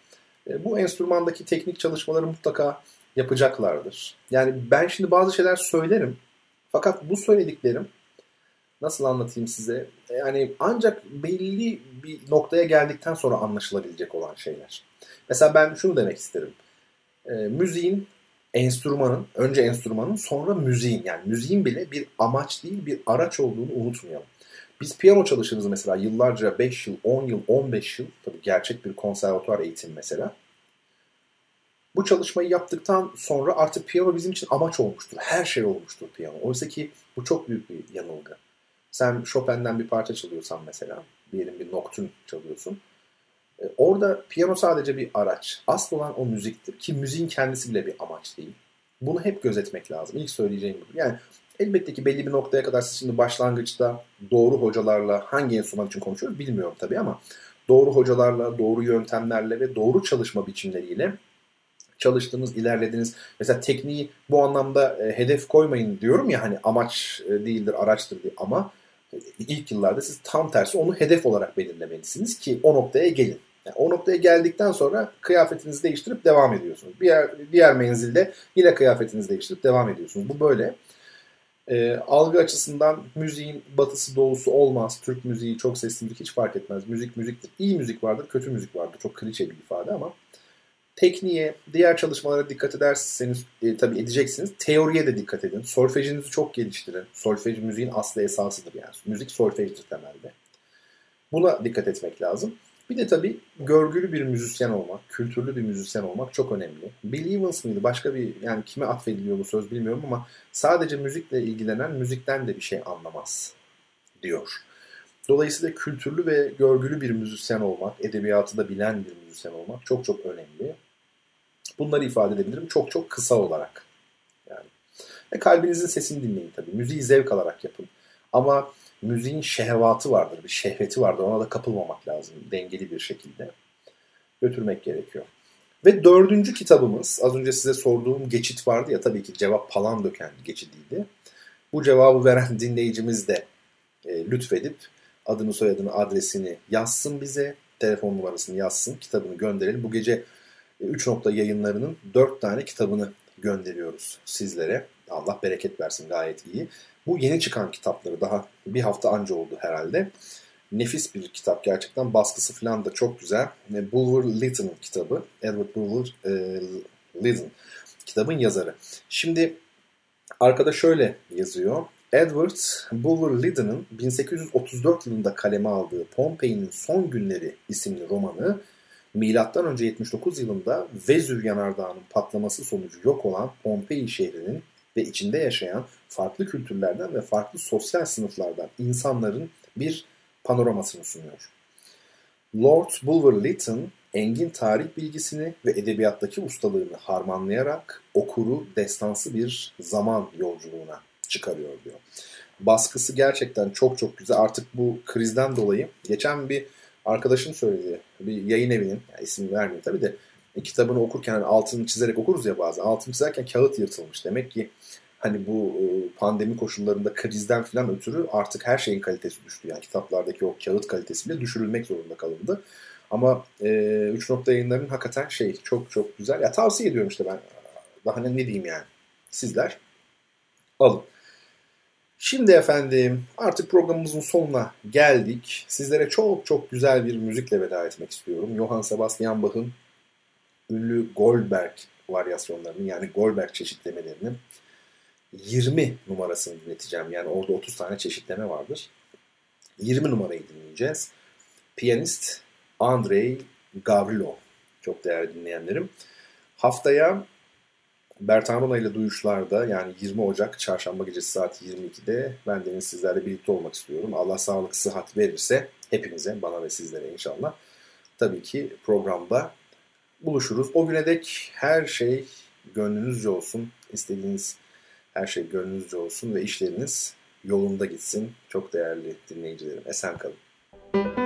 E, bu enstrümandaki teknik çalışmaları mutlaka yapacaklardır. Yani ben şimdi bazı şeyler söylerim fakat bu söylediklerim nasıl anlatayım size? Yani ancak belli bir noktaya geldikten sonra anlaşılabilecek olan şeyler. Mesela ben şunu demek isterim. E, müziğin, enstrümanın, önce enstrümanın sonra müziğin yani müziğin bile bir amaç değil bir araç olduğunu unutmayalım. Biz piyano çalışırız mesela yıllarca 5 yıl, 10 yıl, 15 yıl tabii gerçek bir konservatuar eğitim mesela. Bu çalışmayı yaptıktan sonra artık piyano bizim için amaç olmuştur. Her şey olmuştur piyano. Oysa ki bu çok büyük bir yanılgı. Sen Chopin'den bir parça çalıyorsan mesela, diyelim bir nocturne çalıyorsun. E, orada piyano sadece bir araç. Asıl olan o müziktir ki müziğin kendisi bile bir amaç değil. Bunu hep gözetmek lazım. İlk söyleyeceğim bu. Yani elbette ki belli bir noktaya kadar siz şimdi başlangıçta doğru hocalarla hangi enstrüman için konuşuyoruz bilmiyorum tabii ama doğru hocalarla, doğru yöntemlerle ve doğru çalışma biçimleriyle çalıştığınız, ilerlediğiniz mesela tekniği bu anlamda e, hedef koymayın diyorum ya hani amaç e, değildir, araçtır diye ama ilk yıllarda siz tam tersi onu hedef olarak belirlemelisiniz ki o noktaya gelin. Yani o noktaya geldikten sonra kıyafetinizi değiştirip devam ediyorsunuz. Diğer, diğer menzilde yine kıyafetinizi değiştirip devam ediyorsunuz. Bu böyle. E, algı açısından müziğin batısı doğusu olmaz. Türk müziği çok sesli hiç fark etmez. Müzik müziktir. İyi müzik vardır, kötü müzik vardır. Çok klişe bir ifade ama tekniğe, diğer çalışmalara dikkat ederseniz e, tabii edeceksiniz. Teoriye de dikkat edin. Solfejinizi çok geliştirin. Solfej müziğin aslı esasıdır yani. Müzik solfejdir temelde. Buna dikkat etmek lazım. Bir de tabii görgülü bir müzisyen olmak, kültürlü bir müzisyen olmak çok önemli. Bill Evans mıydı? Başka bir yani kime atfediliyor bu söz bilmiyorum ama sadece müzikle ilgilenen müzikten de bir şey anlamaz diyor. Dolayısıyla kültürlü ve görgülü bir müzisyen olmak, edebiyatı da bilen bir müzisyen olmak çok çok önemli. Bunları ifade edebilirim çok çok kısa olarak. Yani. Ve kalbinizin sesini dinleyin tabii. Müziği zevk alarak yapın. Ama müziğin şehvatı vardır, bir şehveti vardır. Ona da kapılmamak lazım dengeli bir şekilde. Götürmek gerekiyor. Ve dördüncü kitabımız, az önce size sorduğum geçit vardı ya tabii ki cevap palan döken geçidiydi. Bu cevabı veren dinleyicimiz de e, lütfedip adını soyadını adresini yazsın bize. Telefon numarasını yazsın. Kitabını gönderelim. Bu gece 3 nokta yayınlarının 4 tane kitabını gönderiyoruz sizlere. Allah bereket versin gayet iyi. Bu yeni çıkan kitapları daha bir hafta anca oldu herhalde. Nefis bir kitap gerçekten. Baskısı falan da çok güzel. Bulwer Lytton kitabı. Edward Bulwer e, Lytton kitabın yazarı. Şimdi arkada şöyle yazıyor. Edward Bulwer Lytton'ın 1834 yılında kaleme aldığı Pompei'nin Son Günleri isimli romanı Milattan önce 79 yılında Vezüv yanardağının patlaması sonucu yok olan Pompei şehrinin ve içinde yaşayan farklı kültürlerden ve farklı sosyal sınıflardan insanların bir panoramasını sunuyor. Lord Bulwer Lytton engin tarih bilgisini ve edebiyattaki ustalığını harmanlayarak okuru destansı bir zaman yolculuğuna çıkarıyor diyor. Baskısı gerçekten çok çok güzel. Artık bu krizden dolayı geçen bir arkadaşım söyledi. Bir yayın evinin, yani isim vermeyeyim tabii de e, kitabını okurken hani altını çizerek okuruz ya bazen. Altını çizerken kağıt yırtılmış. Demek ki hani bu e, pandemi koşullarında krizden falan ötürü artık her şeyin kalitesi düştü. Yani kitaplardaki o kağıt kalitesi bile düşürülmek zorunda kalındı. Ama e, 3 nokta yayınlarının hakikaten şey çok çok güzel. Ya tavsiye ediyorum işte ben. Daha ne, ne diyeyim yani. Sizler alın. Şimdi efendim artık programımızın sonuna geldik. Sizlere çok çok güzel bir müzikle veda etmek istiyorum. Johann Sebastian Bach'ın ünlü Goldberg varyasyonlarını yani Goldberg çeşitlemelerini 20 numarasını dinleteceğim. Yani orada 30 tane çeşitleme vardır. 20 numarayı dinleyeceğiz. Piyanist Andrei Gavrilov. Çok değerli dinleyenlerim. Haftaya Bertan ile Duyuşlar'da yani 20 Ocak çarşamba gecesi saat 22'de ben Deniz sizlerle birlikte olmak istiyorum. Allah sağlık, sıhhat verirse hepinize, bana ve sizlere inşallah. Tabii ki programda buluşuruz. O güne dek her şey gönlünüzce olsun. İstediğiniz her şey gönlünüzce olsun ve işleriniz yolunda gitsin. Çok değerli dinleyicilerim. Esen kalın. Müzik